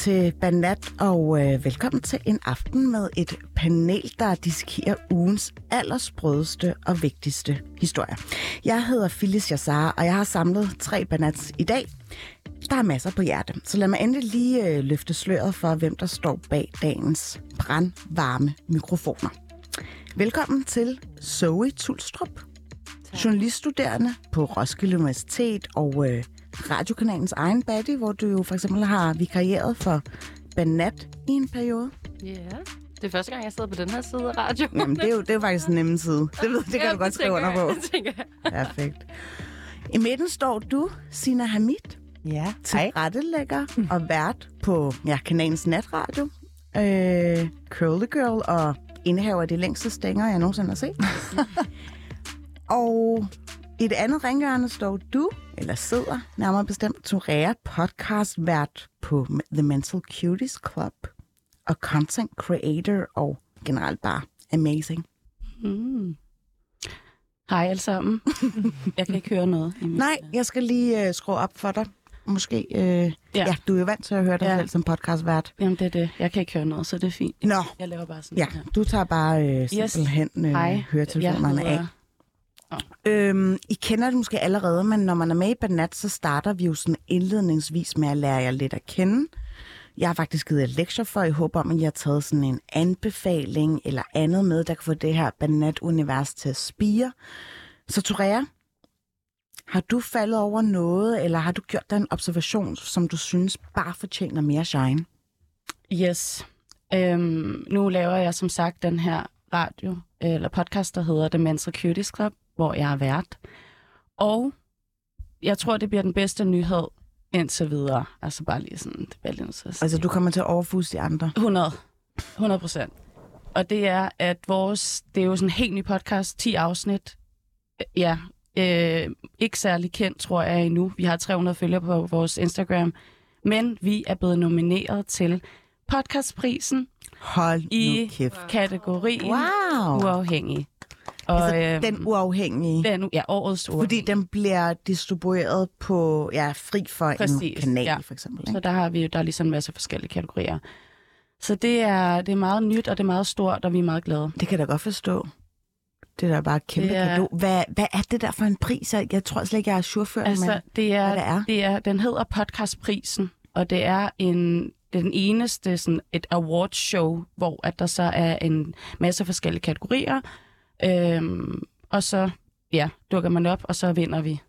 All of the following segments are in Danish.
Til Banat, og øh, velkommen til en aften med et panel, der dissekerer ugens allersprødeste og vigtigste historier. Jeg hedder Phyllis Jassar, og jeg har samlet tre Banats i dag. Der er masser på hjerte, så lad mig endelig lige øh, løfte sløret for, hvem der står bag dagens brandvarme mikrofoner. Velkommen til Zoe Tulstrup, journaliststuderende på Roskilde Universitet og øh, radiokanalens egen buddy, hvor du jo for eksempel har vikarieret for Banat i en periode. Ja, yeah. det er første gang, jeg sidder på den her side af radio. Jamen, det er jo, det er jo faktisk en nemme side. Det, ved, det kan Ja, du godt det skrive under på. jeg, Det tænker jeg. Perfekt. I midten står du, Sina Hamid, Ja, tilrettelægger og vært på ja, kanalens natradio. Øh, Curly Girl og indehaver af de længste stænger, jeg nogensinde har set. og i det andet ringhjørne står du, eller sidder nærmere bestemt, Torea podcast vært på The Mental Cuties Club og content creator og generelt bare amazing. Mm. Hej alle sammen. jeg kan ikke høre noget. Nej, jeg skal lige øh, skrue op for dig. Måske, øh, ja. ja, du er jo vant til at høre dig ja. Selv som podcastvært. Jamen, det er det. Jeg kan ikke høre noget, så det er fint. Nå, Jeg laver bare sådan ja, her. du tager bare øh, simpelthen øh, Hej. høretelefonerne Jeg af. Øhm, I kender det måske allerede, men når man er med i Banat, så starter vi jo sådan indledningsvis med at lære jer lidt at kende. Jeg har faktisk givet jer lektier for, i håb om, at I har taget sådan en anbefaling eller andet med, der kan få det her Banat-univers til at spire. Så Torea, har du faldet over noget, eller har du gjort dig en observation, som du synes bare fortjener mere shine? Yes. Øhm, nu laver jeg som sagt den her radio, eller podcast, der hedder The Mental Cuties Club, hvor jeg er vært. Og jeg tror, det bliver den bedste nyhed indtil videre. Altså bare lige sådan, det bliver sige. Altså, du kommer til at overfuse de andre. 100. 100 procent. Og det er, at vores, det er jo sådan en helt ny podcast, 10 afsnit. Ja, øh, ikke særlig kendt, tror jeg endnu. Vi har 300 følgere på vores Instagram. Men vi er blevet nomineret til podcastprisen Hold i nu kæft. kategorien Wow! uafhængig. Og, Altså, øhm, den uafhængige. den, ja, årets Fordi uafhængig. den bliver distribueret på, ja, fri for en Præcis, kanal, ja. for eksempel. Så Ikke? der har vi jo, der er ligesom en masse forskellige kategorier. Så det er, det er meget nyt, og det er meget stort, og vi er meget glade. Det kan jeg da godt forstå. Det er da bare et kæmpe er- kado. Hvad, hvad er det der for en pris? Jeg tror slet ikke, jeg er surført Altså, med, det er, hvad det er. det er, den hedder Podcastprisen, og det er en det er den eneste sådan et awardshow, hvor at der så er en masse forskellige kategorier. Øhm, og så ja, dukker man op, og så vinder vi.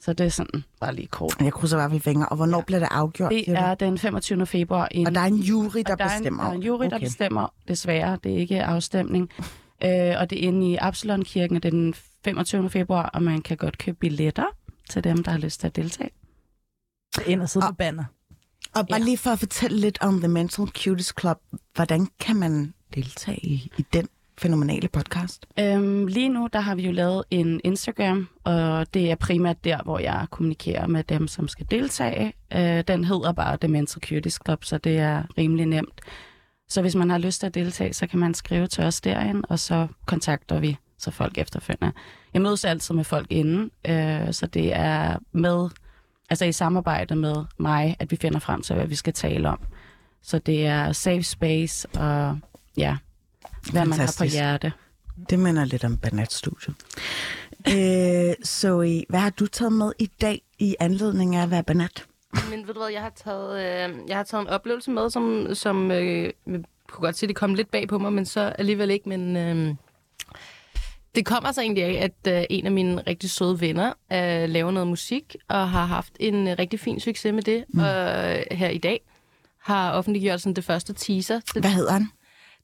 Så det er sådan bare lige kort. Jeg krydser i hvert fald fingre. Og hvornår ja. bliver det afgjort? Det er den 25. februar. En, Og der er en jury, der og der er en, bestemmer. Der er en jury, der okay. bestemmer, desværre. Det er ikke afstemning. Øh, og det er inde i Absalon-kirken, den 25. februar, og man kan godt købe billetter til dem, der har lyst til at deltage. ind og sidde Og- på banner. Og bare Ja. lige for at fortælle lidt om The Mental Cuties Club. Hvordan kan man deltage i, i den fænomenale podcast? Øhm, lige nu, der har vi jo lavet en Instagram, og det er primært der, hvor jeg kommunikerer med dem, som skal deltage. Øh, den hedder bare Dementia Mental Cuties Club, så det er rimelig nemt. Så hvis man har lyst til at deltage, så kan man skrive til os derinde, og så kontakter vi så folk efterfølgende. Jeg mødes altid med folk inden, øh, så det er med, altså i samarbejde med mig, at vi finder frem til, hvad vi skal tale om. Så det er safe space og ja, hvad man har på Fantastisk. hjerte. Det minder lidt om Banat Studio. øh, Zoe, hvad har du taget med i dag i anledning af at være Banat? Men ved du hvad, jeg har taget, øh, jeg har taget en oplevelse med, som, som øh, jeg kunne godt sige, det kom lidt bag på mig, men så alligevel ikke. Men øh, det kommer så egentlig af, at øh, en af mine rigtig søde venner øh, laver noget musik, og har haft en øh, rigtig fin succes med det. Mm. Og her i dag har offentliggjort sådan det første teaser. til Hvad hedder han?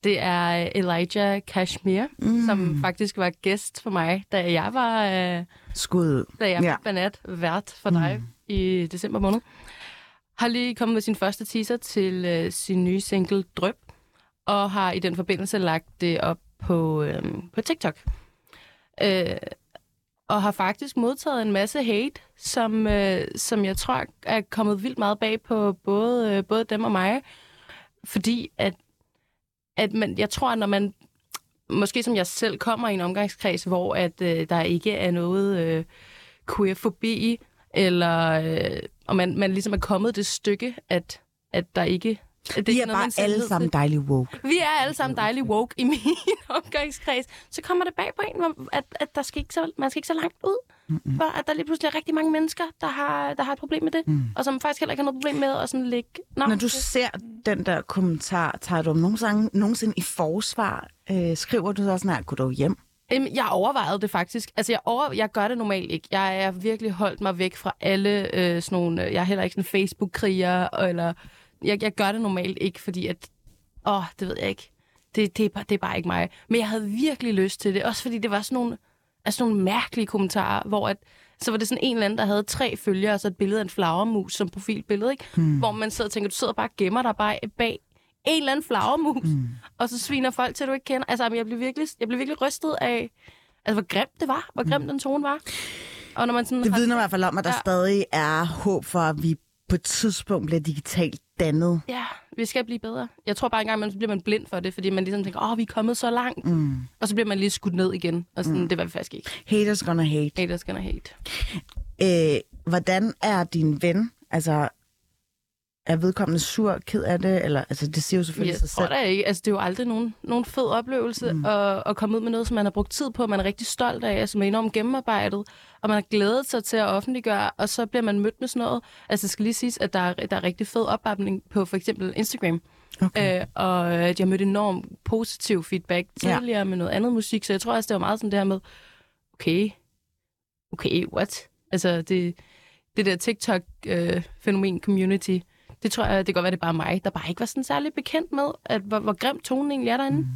Det er øh, Elijah Kashmir, mm. som faktisk var gæst for mig, da jeg var... Øh, Skud ud. da jeg Ja. ja. Banat vært for dig mm. i december måned, har lige kommet med sin første teaser til øh, sin nye single Drøb, og har i den forbindelse lagt det op på, øh, på TikTok. Øh, og har faktisk modtaget en masse hate, som, øh, som jeg tror er kommet vildt meget bag på både, øh, både dem og mig. Fordi at, at man, jeg tror, at når man måske som jeg selv kommer i en omgangskreds, hvor at øh, der ikke er noget øh, queerfobi eller øh, og man, man ligesom er kommet det stykke, at, at der ikke... Det Vi er noget, man bare alle sammen dejlige woke. vi er alle sammen dejlige woke i min omgangskreds. Så kommer det bag på en, at, at der skal ikke så, man skal ikke så langt ud. Mm-hmm. For at der lige pludselig er rigtig mange mennesker, der har, der har et problem med det. Mm. Og som faktisk heller ikke har noget problem med at sådan ligge... Nå, Når du ser den der kommentar, tager du om nogensinde, nogensinde i forsvar? Øh, skriver du så sådan her, gå dog hjem? Øhm, Jeg overvejede det faktisk. Altså, jeg, over, jeg gør det normalt ikke. Jeg er virkelig holdt mig væk fra alle øh, sådan nogle... Jeg er heller ikke sådan Facebook-kriger, eller... Jeg, jeg gør det normalt ikke, fordi at... Åh, det ved jeg ikke. Det, det, er bare, det er bare ikke mig. Men jeg havde virkelig lyst til det. Også fordi det var sådan nogle, altså nogle mærkelige kommentarer, hvor at, så var det sådan en eller anden, der havde tre følgere, og så et billede af en flagermus som profilbillede, ikke? Hmm. Hvor man sidder og tænker, du sidder bare og gemmer dig bare bag en eller anden flagermus, hmm. og så sviner folk til, du ikke kender. Altså, jeg blev virkelig, jeg blev virkelig rystet af, altså, hvor grimt det var, hvor grimt den tone var. Og når man sådan Det har- vidner i hvert fald om, at der ja. stadig er håb for, at vi på et tidspunkt bliver digitalt dannet. Ja, vi skal blive bedre. Jeg tror bare engang, man, så bliver man blind for det, fordi man ligesom tænker, åh, vi er kommet så langt. Mm. Og så bliver man lige skudt ned igen. Og sådan, mm. det var vi faktisk ikke. Haters gonna hate. Haters gonna hate. Øh, hvordan er din ven? Altså, er vedkommende sur, ked af det? Eller, altså, det siger jo selvfølgelig Jeg sig tror selv. da ikke. Altså, det er jo aldrig nogen, nogen fed oplevelse mm. at, at komme ud med noget, som man har brugt tid på, man er rigtig stolt af, som er enormt gennemarbejdet, og man har glædet sig til at offentliggøre, og så bliver man mødt med sådan noget. Altså, det skal lige siges, at der er, der er rigtig fed opbakning på for eksempel Instagram. Okay. Øh, og øh, de har mødt enormt positiv feedback Ja. tidligere med noget andet musik, så jeg tror også, det var meget sådan det her med, okay, okay, what? Altså, det, det der TikTok-fænomen community, det tror jeg, det kan godt være, det er bare mig, der bare ikke var sådan særlig bekendt med, at hvor, hvor grim tonen egentlig er derinde. Mm.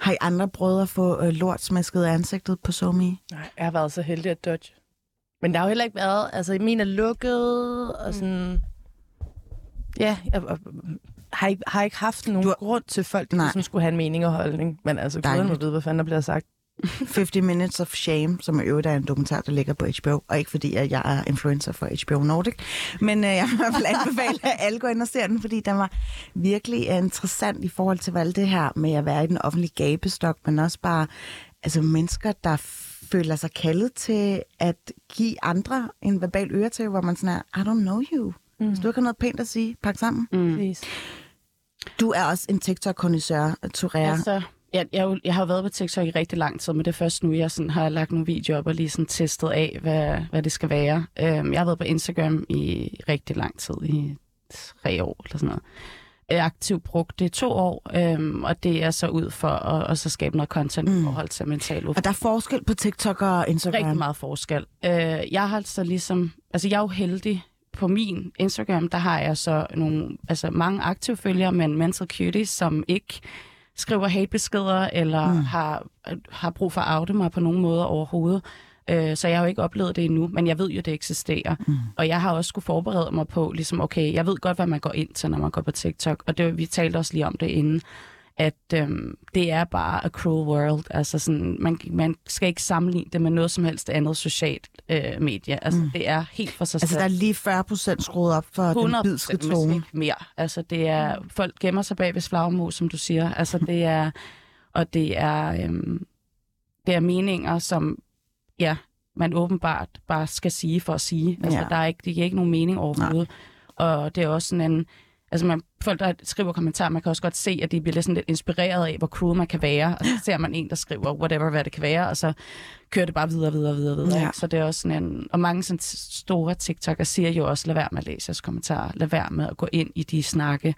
Har I andre brødre få øh, lort smasket af ansigtet på SoMe? Nej, jeg har været så heldig at dodge. Men der har jo heller ikke været... Altså, min er lukket, og sådan... Ja, jeg, jeg, har, ikke, har ikke haft nogen Du grund til folk, der ligesom skulle have en mening og holdning. Men altså, guderne må vide, hvad fanden der bliver sagt. 50 Minutes of Shame, som i øvrigt er en dokumentar, der ligger på HBO. Og ikke fordi, at jeg er influencer for HBO Nordic. Men øh, jeg vil i hvert fald anbefale, at alle går ind og ser den, fordi den var virkelig øh, interessant i forhold til hvad alt det her med at være i den offentlige gabestok, men også bare altså, mennesker, der føler sig kaldet til at give andre en verbal øre til, hvor man sådan er, I don't know you. Mm. Hvis du ikke har noget pænt at sige, pak sammen. Mm. Please. Du er også en TikTok-kondisseur, Torea. Altså, jeg, jeg, jeg har jo været på TikTok i rigtig lang tid, men det er først nu, jeg sådan har lagt nogle videoer op og lige sådan testet af, hvad, hvad det skal være. Øhm, jeg har været på Instagram i rigtig lang tid, i tre år eller sådan noget. Jeg har aktivt brugt det to år, øhm, og det er så ud for at, at så skabe noget content mm. i forhold til mental Og der er forskel på TikTok og Instagram. rigtig meget forskel. Øh, jeg har altså ligesom, altså jeg er jo heldig på min Instagram, der har jeg så nogle, altså mange aktive følgere, men mental cuties, som ikke skriver hatebeskeder, eller mm. har, har brug for at oute mig på nogen måde overhovedet. Øh, så jeg har jo ikke oplevet det endnu, men jeg ved jo, det eksisterer. Mm. Og jeg har også skulle forberede mig på, ligesom, okay, jeg ved godt, hvad man går ind til, når man går på TikTok. Og det, vi talte også lige om det inden, at øhm, det er bare a cruel world. Altså sådan, man, man skal ikke sammenligne det med noget som helst andet socialt øh, medie. Altså, mm. det er helt for sig Altså, selv. der er lige 40 procent skruet op for den 100 bidske tone. ikke mere. Altså, det er, folk gemmer sig bag ved flagmus, som du siger. Altså, det er, og det er, øhm, det er meninger, som, ja, man åbenbart bare skal sige for at sige. Altså, Ja. der er ikke, det giver ikke nogen mening overhovedet. Og det er også sådan en, altså man, folk, der skriver kommentarer, man kan også godt se, at de bliver lidt sådan lidt inspireret af, hvor cruel man kan være. Og så ser man en, der skriver whatever, hvad det kan være, og så kører det bare videre, videre, videre, videre. Ja. Så det er også sådan en, og mange sådan store TikTok'ere siger jo også, lad være med at læse jeres kommentarer, lad være med at gå ind i de snakke.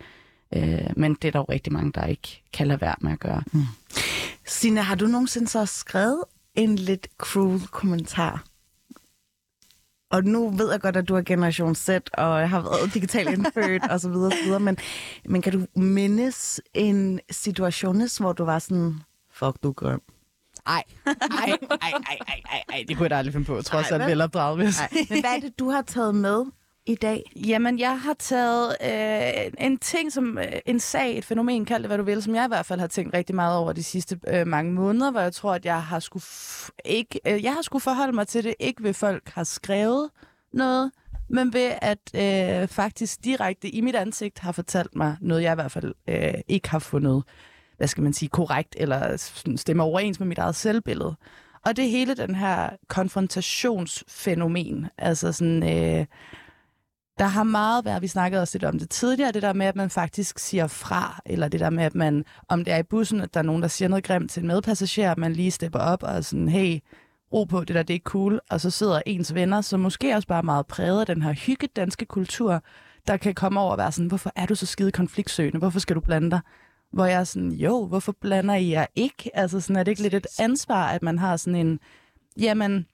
Øh, men det er der jo rigtig mange, der ikke kan lade være med at gøre. Sina, har du nogensinde så skrevet en lidt cruel kommentar? Og nu ved jeg godt, at du er generation Z, og har været digitalt indfødt og så videre, så videre men, men kan du mindes en situation, hvor du var sådan, fuck, du er grim? Ej, ej, ej, ej, ej, ej, det kunne jeg da aldrig finde på, trods alt velopdraget. Men hvad er det, du har taget med i dag? Jamen, jeg har taget øh, en ting som øh, en sag, et fænomen, kald det hvad du vil, som jeg i hvert fald har tænkt rigtig meget over de sidste øh, mange måneder, hvor jeg tror, at jeg har skulle f- ikke, øh, jeg har skulle forholde mig til det, ikke ved folk har skrevet noget, men ved at øh, faktisk direkte i mit ansigt har fortalt mig noget, jeg i hvert fald øh, ikke har fundet, hvad skal man sige, korrekt eller stemmer overens med mit eget selvbillede. Og det er hele den her konfrontationsfænomen, altså sådan... Øh, der har meget været, vi snakkede også lidt om det tidligere, det der med, at man faktisk siger fra, eller det der med, at man, om det er i bussen, at der er nogen, der siger noget grimt til en medpassager, at man lige stepper op og sådan, hey, ro på, det der, det er cool, og så sidder ens venner, som måske også bare er meget præget af den her hygge danske kultur, der kan komme over og være sådan, hvorfor er du så skide konfliktsøgende? Hvorfor skal du blande dig? Hvor jeg er sådan, jo, hvorfor blander I jer ikke? Altså sådan, er det ikke lidt et ansvar, at man har sådan en, jamen,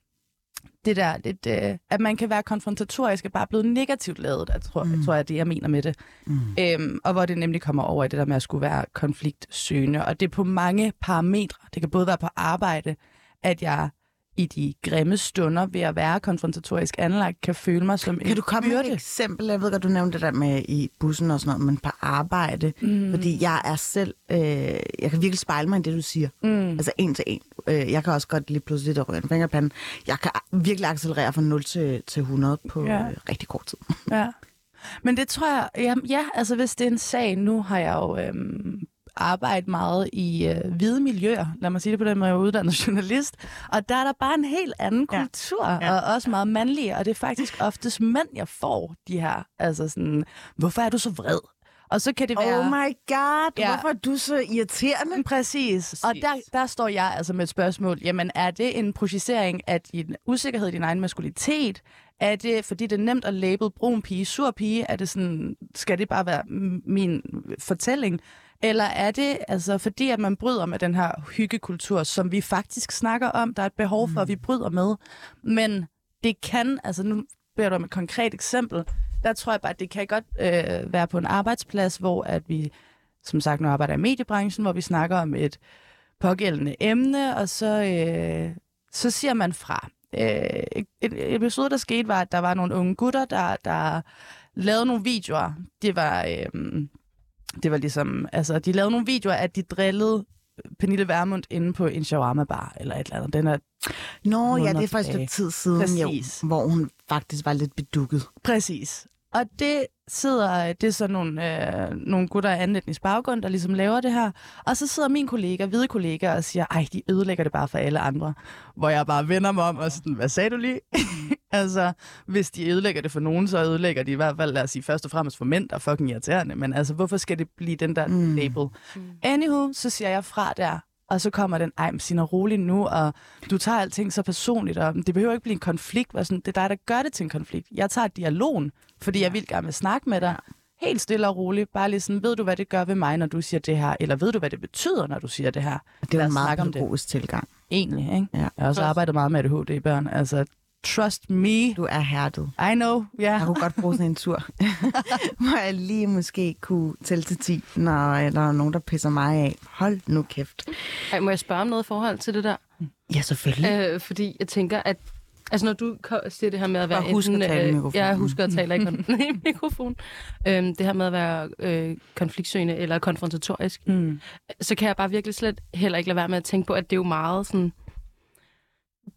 det der lidt, øh, at man kan være konfrontatorisk, er bare blevet negativt lavet, jeg tror, mm. jeg tror jeg, det jeg mener med det. Mm. Øhm, og hvor det nemlig kommer over i det der med at skulle være konfliktsøgende. Og det er på mange parametre. Det kan både være på arbejde, at jeg i de grimme stunder ved at være konfrontatorisk anlagt, kan føle mig som Kan en du komme med et eksempel? Jeg ved godt, du nævnte det der med i bussen og sådan noget, men på arbejde. Mm. Fordi jeg er selv, øh, jeg kan virkelig spejle mig i det, du siger. Mm. Altså en til en. Øh, jeg kan også godt lige pludselig der ryge en finger i panden. Jeg kan virkelig accelerere fra 0 til, til 100 på Ja. ja. øh, rigtig kort tid. Ja. Men det tror jeg, ja, ja, altså hvis det er en sag, nu har jeg jo øhm, arbejdet meget i øh, hvide miljøer, lad mig sige det på den måde, jeg er uddannet journalist, og der er der bare en helt anden Ja. kultur, Ja. og også meget mandlige, og det er faktisk oftest mænd, jeg får de her, altså sådan, hvorfor er du så vred? Og så kan det være... Oh my god, Ja. hvorfor er du så irriterende? Præcis. Og der, der står jeg altså med et spørgsmål. Jamen, er det en projicering af din usikkerhed i din egen maskulinitet? Er det, fordi det er nemt at label brun pige, sur pige? Er det sådan, skal det bare være min fortælling? Eller er det altså fordi, at man bryder med den her hyggekultur, som vi faktisk snakker om? Der er et behov for, at vi bryder med. Men det kan, altså nu beder du om et konkret eksempel, der tror jeg bare, at det kan godt øh, være på en arbejdsplads, hvor at vi som sagt nu arbejder i mediebranchen, hvor vi snakker om et pågældende emne, og så, øh, så siger man fra. Øh, episode, der skete, var, at der var nogle unge gutter, der, der lavede nogle videoer. Det var, øh, det var ligesom, altså, de lavede nogle videoer, at de drillede Pernille Vermund inde på en shawarma-bar, eller et eller andet. Den er Nå, ja, det er faktisk et tid siden, Præcis. jo, hvor hun faktisk var lidt bedukket. Præcis. Og det sidder, det er så nogle, øh, nogle gutter af anden etnisk baggrund, der ligesom laver det her. Og så sidder min kollega, hvide kollega, og siger, ej, de ødelægger det bare for alle andre. Hvor jeg bare vender mig om og sådan, hvad sagde du lige? altså, hvis de ødelægger det for nogen, så ødelægger de i hvert fald, lad os sige, først og fremmest for mænd, der er fucking irriterende. Men altså, hvorfor skal det blive den der mm. label? Mm. Anywho, så siger jeg fra der, og så kommer den, ej, men Sina, rolig nu, og du tager alting så personligt, og det behøver ikke blive en konflikt. Var sådan, det er dig, der gør det til en konflikt. Jeg tager dialogen, fordi ja. jeg vil gerne vil snakke med dig. Helt stille og roligt. Bare lige sådan, ved du, hvad det gør ved mig, når du siger det her? Eller ved du, hvad det betyder, når du siger det her? Det er en meget pædagogisk tilgang. Egentlig, ikke? Ja. Jeg har også arbejdet meget med ADHD i børn. Altså, trust me. Du er hærdet. I know. Ja. Jeg kunne godt bruge sådan en tur, hvor jeg lige måske kunne tælle til 10, når der er nogen, der pisser mig af. Hold nu kæft. Ej, må jeg spørge om noget i forhold til det der? Ja, selvfølgelig. Øh, fordi jeg tænker, at Altså, når du siger det her med at være... Bare husk at enten, tale i øh, mikrofonen. Jeg husker at tale i kon- i mikrofon. Øhm, det her med at være øh, konfliktsøgende eller konfrontatorisk. Mm. Så kan jeg bare virkelig slet heller ikke lade være med at tænke på, at det er jo meget sådan...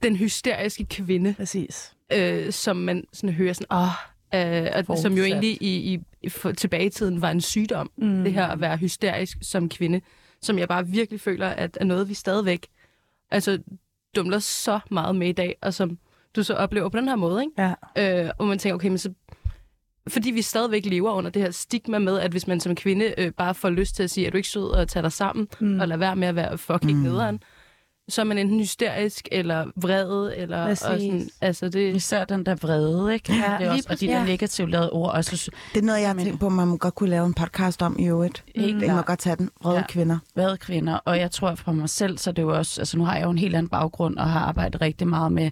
Den hysteriske kvinde, Præcis. øh, som man sådan hører sådan... Åh, øh, og, som jo egentlig i, i, i for, tilbage i tiden var en sygdom. Mm. Det her at være hysterisk som kvinde. Som jeg bare virkelig føler, at er noget, vi stadigvæk altså, dumler så meget med i dag, og som du så oplever på den her måde, ikke? Ja. Øh, og man tænker, okay, men så... Fordi vi stadigvæk lever under det her stigma med, at hvis man som kvinde øh, bare får lyst til at sige, at du ikke sød og tage dig sammen, mm. og lade være med at være fucking mm. nederen, så er man enten hysterisk, eller vred, eller... Og sådan, altså det, Især den der vrede, ikke? Ja, det er også, og de der præcis. negativt lavede ord også. Det er noget, jeg har tænkt på, man må godt kunne lave en podcast om i øvrigt. Helt Mm. Man må godt tage den. Røde Ja. ja. kvinder. været kvinder, og jeg tror for mig selv, så er det jo også, altså nu har jeg jo en helt anden baggrund, og har arbejdet rigtig meget med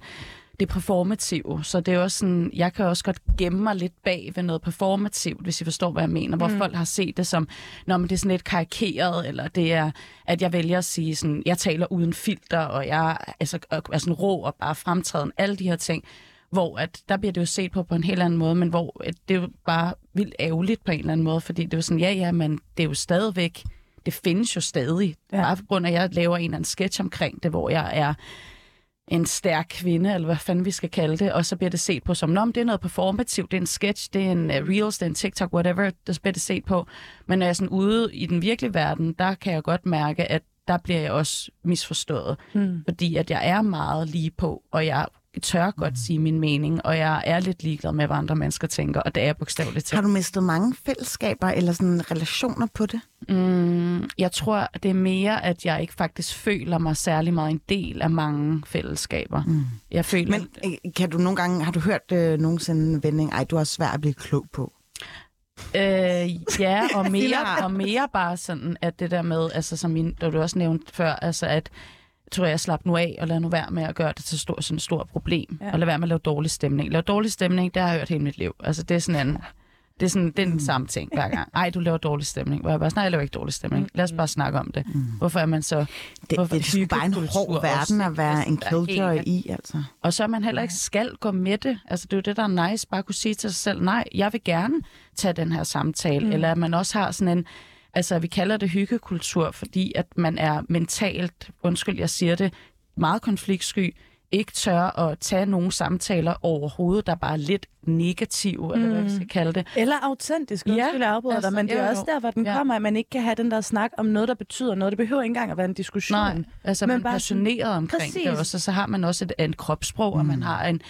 det performative, så det er også sådan, jeg kan også godt gemme mig lidt bag ved noget performativt, hvis I forstår, hvad jeg mener, hvor folk har set det som, når det er sådan lidt karikeret, eller det er, at jeg vælger at sige sådan, jeg taler uden filter, og jeg altså, er sådan rå og bare fremtræden, alle de her ting, hvor at der bliver det jo set på på en helt anden måde, men hvor at det er jo bare vildt ærgerligt på en eller anden måde, fordi det er jo sådan, ja, ja, men det er jo stadigvæk, det findes jo stadig. Ja. Bare på grund af, at jeg laver en eller anden sketch omkring det, hvor jeg er en stærk kvinde, eller hvad fanden vi skal kalde det, og så bliver det set på som, Nå, det er noget performativt, det er en sketch, det er en uh, reels, det er en TikTok, whatever, der bliver det set på. Men når jeg er sådan ude i den virkelige verden, der kan jeg godt mærke, at der bliver jeg også misforstået, Mm. fordi at jeg er meget lige på, og jeg tør godt sige min mening, og jeg er lidt ligeglad med, hvad andre mennesker tænker, og det er jeg bogstaveligt til. Har du mistet mange fællesskaber eller sådan relationer på det? Mm, jeg tror, det er mere, at jeg ikke faktisk føler mig særlig meget en del af mange fællesskaber. Mm. Jeg føler... Men øh, kan du nogle gange, har du hørt øh, nogensinde en vending, ej, du har svært at blive klog på? Øh, ja, og mere, og mere bare sådan, at det der med, altså som min, du også nævnte før, altså at tror jeg, slap nu af og lad nu være med at gøre det til stor, sådan et stort problem. Ja. Og lad være med at lave dårlig stemning. Lave dårlig stemning, det har jeg hørt hele mit liv. Altså det er sådan en, det er sådan det er den mm. samme ting hver gang. Ej, du laver dårlig stemning. Hvor jeg bare, nej, jeg laver ikke dårlig stemning. Lad os bare snakke om det. Mm. Hvorfor er man så... Det, hvorfor det, det er bare en hård verden at være en killjoy i, altså. Og så er man heller ikke skal gå med det. Altså det er jo det, der er nice. Bare kunne sige til sig selv, nej, jeg vil gerne tage den her samtale. Mm. Eller at man også har sådan en Altså, vi kalder det hyggekultur, fordi at man er mentalt, undskyld, jeg siger det, meget konfliktsky, ikke tør at tage nogle samtaler overhovedet, der bare er lidt negative, mm. eller hvad vi skal kalde det. Eller autentisk, undskyld, ja, afbryder altså, dig, men det er også der, hvor den ja. kommer, at man ikke kan have den der snak om noget, der betyder noget. Det behøver ikke engang at være en diskussion. Nej, altså men man er passioneret omkring præcis. det også, og så har man også et, et kropssprog, mm. og man har en,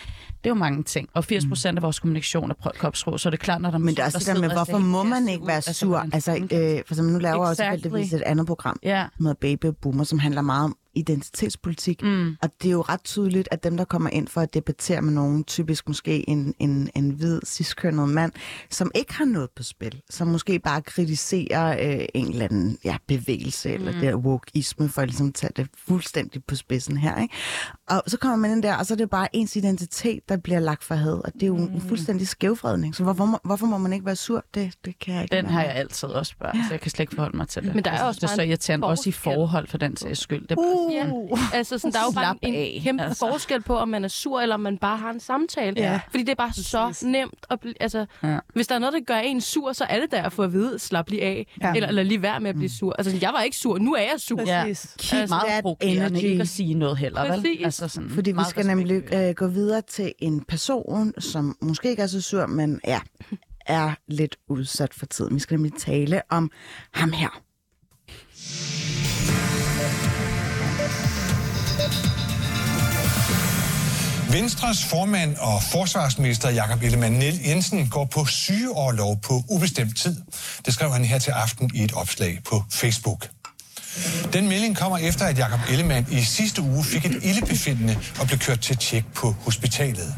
det er jo mange ting. Og 80 procent mm. af vores kommunikation er kropssprog, så er det klart, når der Men det er også det der med, hvorfor må man ikke være sur? Altså, øh, for eksempel, nu laver exactly. også et andet program yeah. med Baby Boomer, som handler meget om identitetspolitik. Mm. Og det er jo ret tydeligt, at dem, der kommer ind for at debattere med nogen, typisk måske en, en, en hvid, ciskønnet mand, som ikke har noget på spil, som måske bare kritiserer øh, en eller anden ja, bevægelse, mm. eller det wokeisme, for at ligesom tage det fuldstændig på spidsen her. Ikke? Og så kommer man ind der, og så er det bare ens identitet, der bliver lagt for had, og det er jo mm. en fuldstændig skævfredning. Så hvorfor, hvorfor må man ikke være sur? Det, det kan jeg ikke. Den har jeg altid også bare, ja. så jeg kan slet ikke forholde mig til det. Men der er også det er så irriterende, også i forhold for den sags skyld. Det uh, Ja. Altså, sådan, der er jo bare en af, kæmpe altså. forskel på, om man er sur, eller om man bare har en samtale. Ja. Fordi det er bare så nemt. At blive, altså, ja. Hvis der er noget, der gør en sur, så er det der at få at vide, slap lige af. Ja. Eller, eller lige være med at blive mm. sur. Altså, jeg var ikke sur, nu er jeg sur. Ja. Keep altså, meget provokerende ikke at sige noget heller, Præcis. vel? Altså, sådan, Fordi vi skal nemlig øh, gå videre til en person, som måske ikke er så sur, men ja, er lidt udsat for tiden. Vi skal nemlig tale om ham her. Venstres formand og forsvarsminister Jakob Ellemann Jensen går på sygeårlov på ubestemt tid. Det skrev han her til aften i et opslag på Facebook. Den melding kommer efter, at Jakob Ellemann i sidste uge fik et ildebefindende og blev kørt til tjek på hospitalet.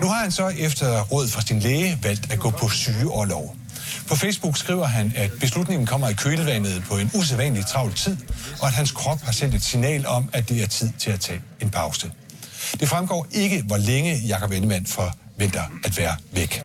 Nu har han så efter råd fra sin læge valgt at gå på sygeårlov. På Facebook skriver han, at beslutningen kommer i kølevandet på en usædvanlig travl tid, og at hans krop har sendt et signal om, at det er tid til at tage en pause. Det fremgår ikke, hvor længe Jakob Ellemann forventer at være væk.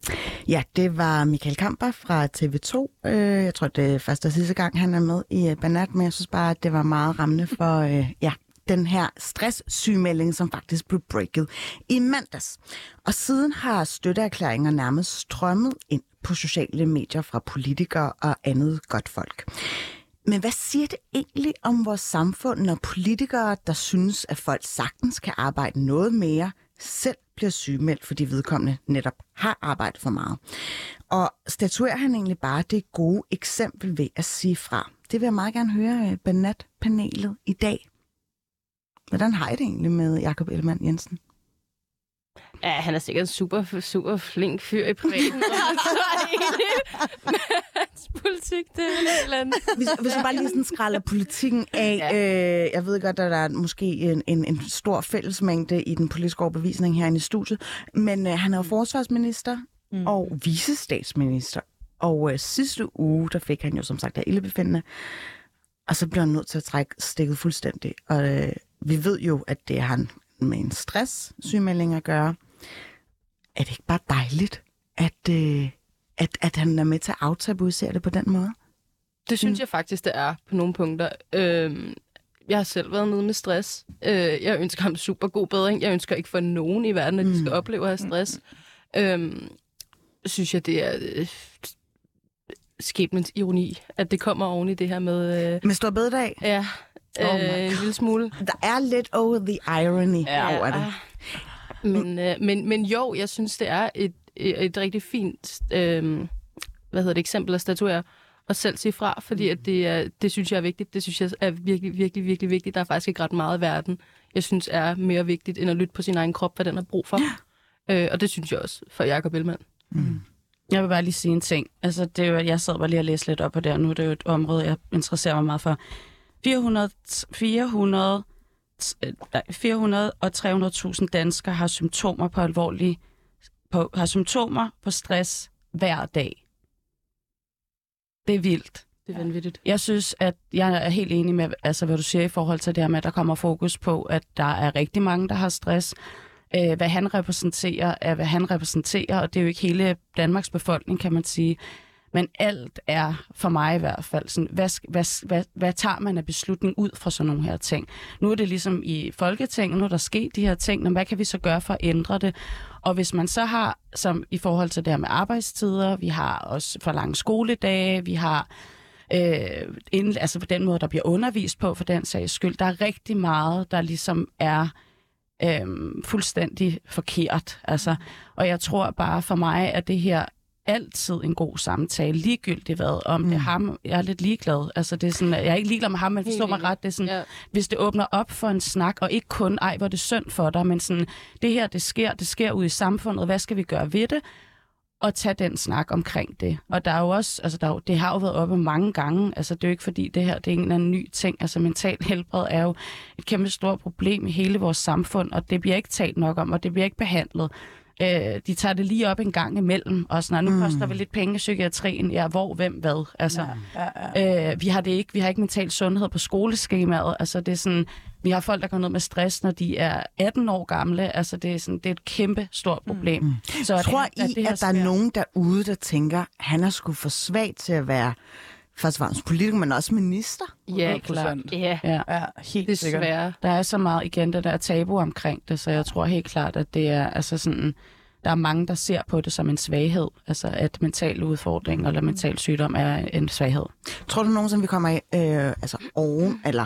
Ja, det var Michael Kamper fra TV2. Øh, jeg tror, det er første og sidste gang, han er med i øh, Banat, men jeg synes bare, at det var meget rammende for øh, ja, den her stresssygmelding, som faktisk blev breaket i mandags. Og siden har støtteerklæringer nærmest strømmet ind på sociale medier fra politikere og andet godt folk. Men hvad siger det egentlig om vores samfund, når politikere, der synes, at folk sagtens kan arbejde noget mere, selv bliver sygemeldt, fordi vedkommende netop har arbejdet for meget? Og statuerer han egentlig bare det gode eksempel ved at sige fra? Det vil jeg meget gerne høre øh, Banat-panelet i dag. Hvordan har I det egentlig med Jakob Ellemann Jensen? Ja, han er sikkert en super, super flink fyr i privaten. Hans politik, det er eller andet. Hvis, hvis vi bare lige sådan skralder politikken af. Ja. Øh, jeg ved godt, at der er måske en, en, en stor fællesmængde i den politiske overbevisning herinde i studiet. Men øh, han er jo forsvarsminister mm. og visestatsminister. Og øh, sidste uge, der fik han jo som sagt af ildebefindende. Og så blev han nødt til at trække stikket fuldstændig. Og øh, vi ved jo, at det er han med en stress-sygemelding at gøre. Er det ikke bare dejligt, at, øh, at, at han er med til at aftabuisere det på den måde? Det synes mm. jeg faktisk, det er på nogle punkter. Øhm, jeg har selv været nede med stress. Øh, jeg ønsker ham super god bedring. Jeg ønsker ikke for nogen i verden, at de skal mm. opleve at have stress. Mm. Øhm, synes jeg, det er øh, skæbnens ironi, at det kommer oven i det her med... Øh, med stor bededag? Ja, Oh øh, en lille smule. Der er lidt over the irony ja. over det. Men, øh, men, men jo, jeg synes, det er et, et rigtig fint øh, hvad hedder det, eksempel at statuere og selv sige fra, fordi at det, er, det synes jeg er vigtigt. Det synes jeg er virkelig, virkelig, virkelig vigtigt. Der er faktisk ikke ret meget i verden jeg synes er mere vigtigt, end at lytte på sin egen krop, hvad den har brug for. Øh, og det synes jeg også for Jacob Ellemann. Jeg vil bare lige sige en ting. Altså, det er jo, jeg sad bare lige og læste lidt op på det, og nu er det jo et område, jeg interesserer mig meget for. 400, 400, øh, nej, 400 og 300.000 danskere har symptomer på alvorlige, på, har symptomer på stress hver dag. Det er vildt. Det er vanvittigt. Jeg synes, at jeg er helt enig med, altså, hvad du siger i forhold til det her med, at der kommer fokus på, at der er rigtig mange, der har stress. Øh, hvad han repræsenterer, er hvad han repræsenterer, og det er jo ikke hele Danmarks befolkning, kan man sige. Men alt er, for mig i hvert fald, sådan, hvad, hvad, hvad, hvad tager man af beslutning ud fra sådan nogle her ting? Nu er det ligesom i Folketinget, nu er der sket de her ting, men hvad kan vi så gøre for at ændre det? Og hvis man så har, som i forhold til det her med arbejdstider, vi har også for lange skoledage, vi har øh, inden, altså på den måde, der bliver undervist på for den sags skyld. Der er rigtig meget, der ligesom er øh, fuldstændig forkert. Altså, og jeg tror bare for mig, at det her altid en god samtale, ligegyldigt hvad, om mm. det er ham, jeg er lidt ligeglad. Altså, det er sådan, jeg er ikke ligeglad med ham, men Helt forstå mig ret, det er sådan, Ja. hvis det åbner op for en snak, og ikke kun, ej, hvor er det synd for dig, men sådan, det her, det sker, det sker ude i samfundet, hvad skal vi gøre ved det? Og tage den snak omkring det. Og der er jo også, altså der er jo, det har jo været oppe mange gange, altså det er jo ikke fordi det her, det er en eller anden ny ting, altså mental helbred er jo et kæmpe stort problem i hele vores samfund, og det bliver ikke talt nok om, og det bliver ikke behandlet. Øh, de tager det lige op en gang imellem, og sådan, "Nå, nu mm. koster vi lidt penge i psykiatrien, ja, hvor, hvem, hvad, altså. Ja, ja. Øh, vi har det ikke. Vi har ikke mental sundhed på skoleskemaet. Altså, det er sådan, vi har folk, der går ned med stress, når de er 18 år gamle. Altså, det er, sådan, det er et kæmpe stort problem. Mm. Så Tror at, I, at, det at der er nogen derude, der tænker, han er sgu for svag til at være først og fremmest politiker, men også minister? Ja, 100%. klart. Ja, Ja, Ja, helt sikkert. desværre. der er så meget igen det der tabu omkring det, så jeg tror helt klart, at det er altså sådan, der er mange, der ser på det som en svaghed, altså at mental udfordring eller mental sygdom er en svaghed. Tror du nogensinde, vi kommer øh, altså oven, eller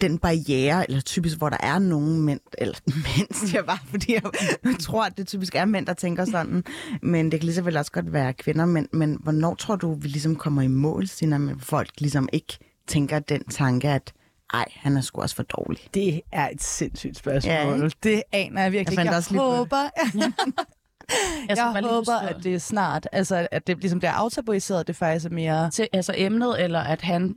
den barriere, eller typisk, hvor der er nogen mænd, eller mænd, siger jeg bare, fordi jeg tror, at det typisk er mænd, der tænker sådan, men det kan lige så vel også godt være kvinder, men, men hvornår tror du, vi ligesom kommer i mål, Sina, med folk ligesom ikke tænker den tanke, at ej, han er sgu også for dårlig. Det er et sindssygt spørgsmål. Ja, det aner jeg virkelig Jeg. Jeg håber, Jeg, jeg håber at det er snart. Altså, at det ligesom bliver aftabuiseret, det faktisk er mere... til altså emnet, eller at han...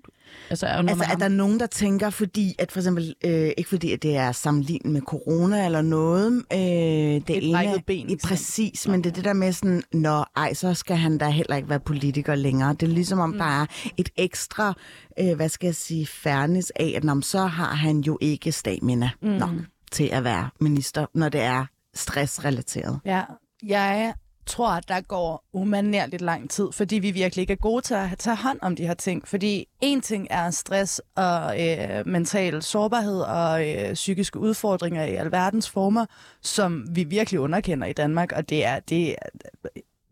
Altså, er Altså, ham. der er nogen, der tænker, fordi at for eksempel, øh, ikke fordi at det er sammenlignet med corona eller noget, øh, det Et ene, ben, i præcis, men det er det der med sådan, nå, ej, så skal han da heller ikke være politiker længere. Det er ligesom om, mm. der er et ekstra, øh, hvad skal jeg sige, fairness af, at nå, men så har han jo ikke stamina mm. nok til at være minister, når det er stressrelateret. Ja, jeg tror, at der går umanerligt lang tid, fordi vi virkelig ikke er gode til at tage hånd om de her ting. Fordi en ting er stress og øh, mental sårbarhed og øh, psykiske udfordringer i alverdens former, som vi virkelig underkender i Danmark, og det er, det er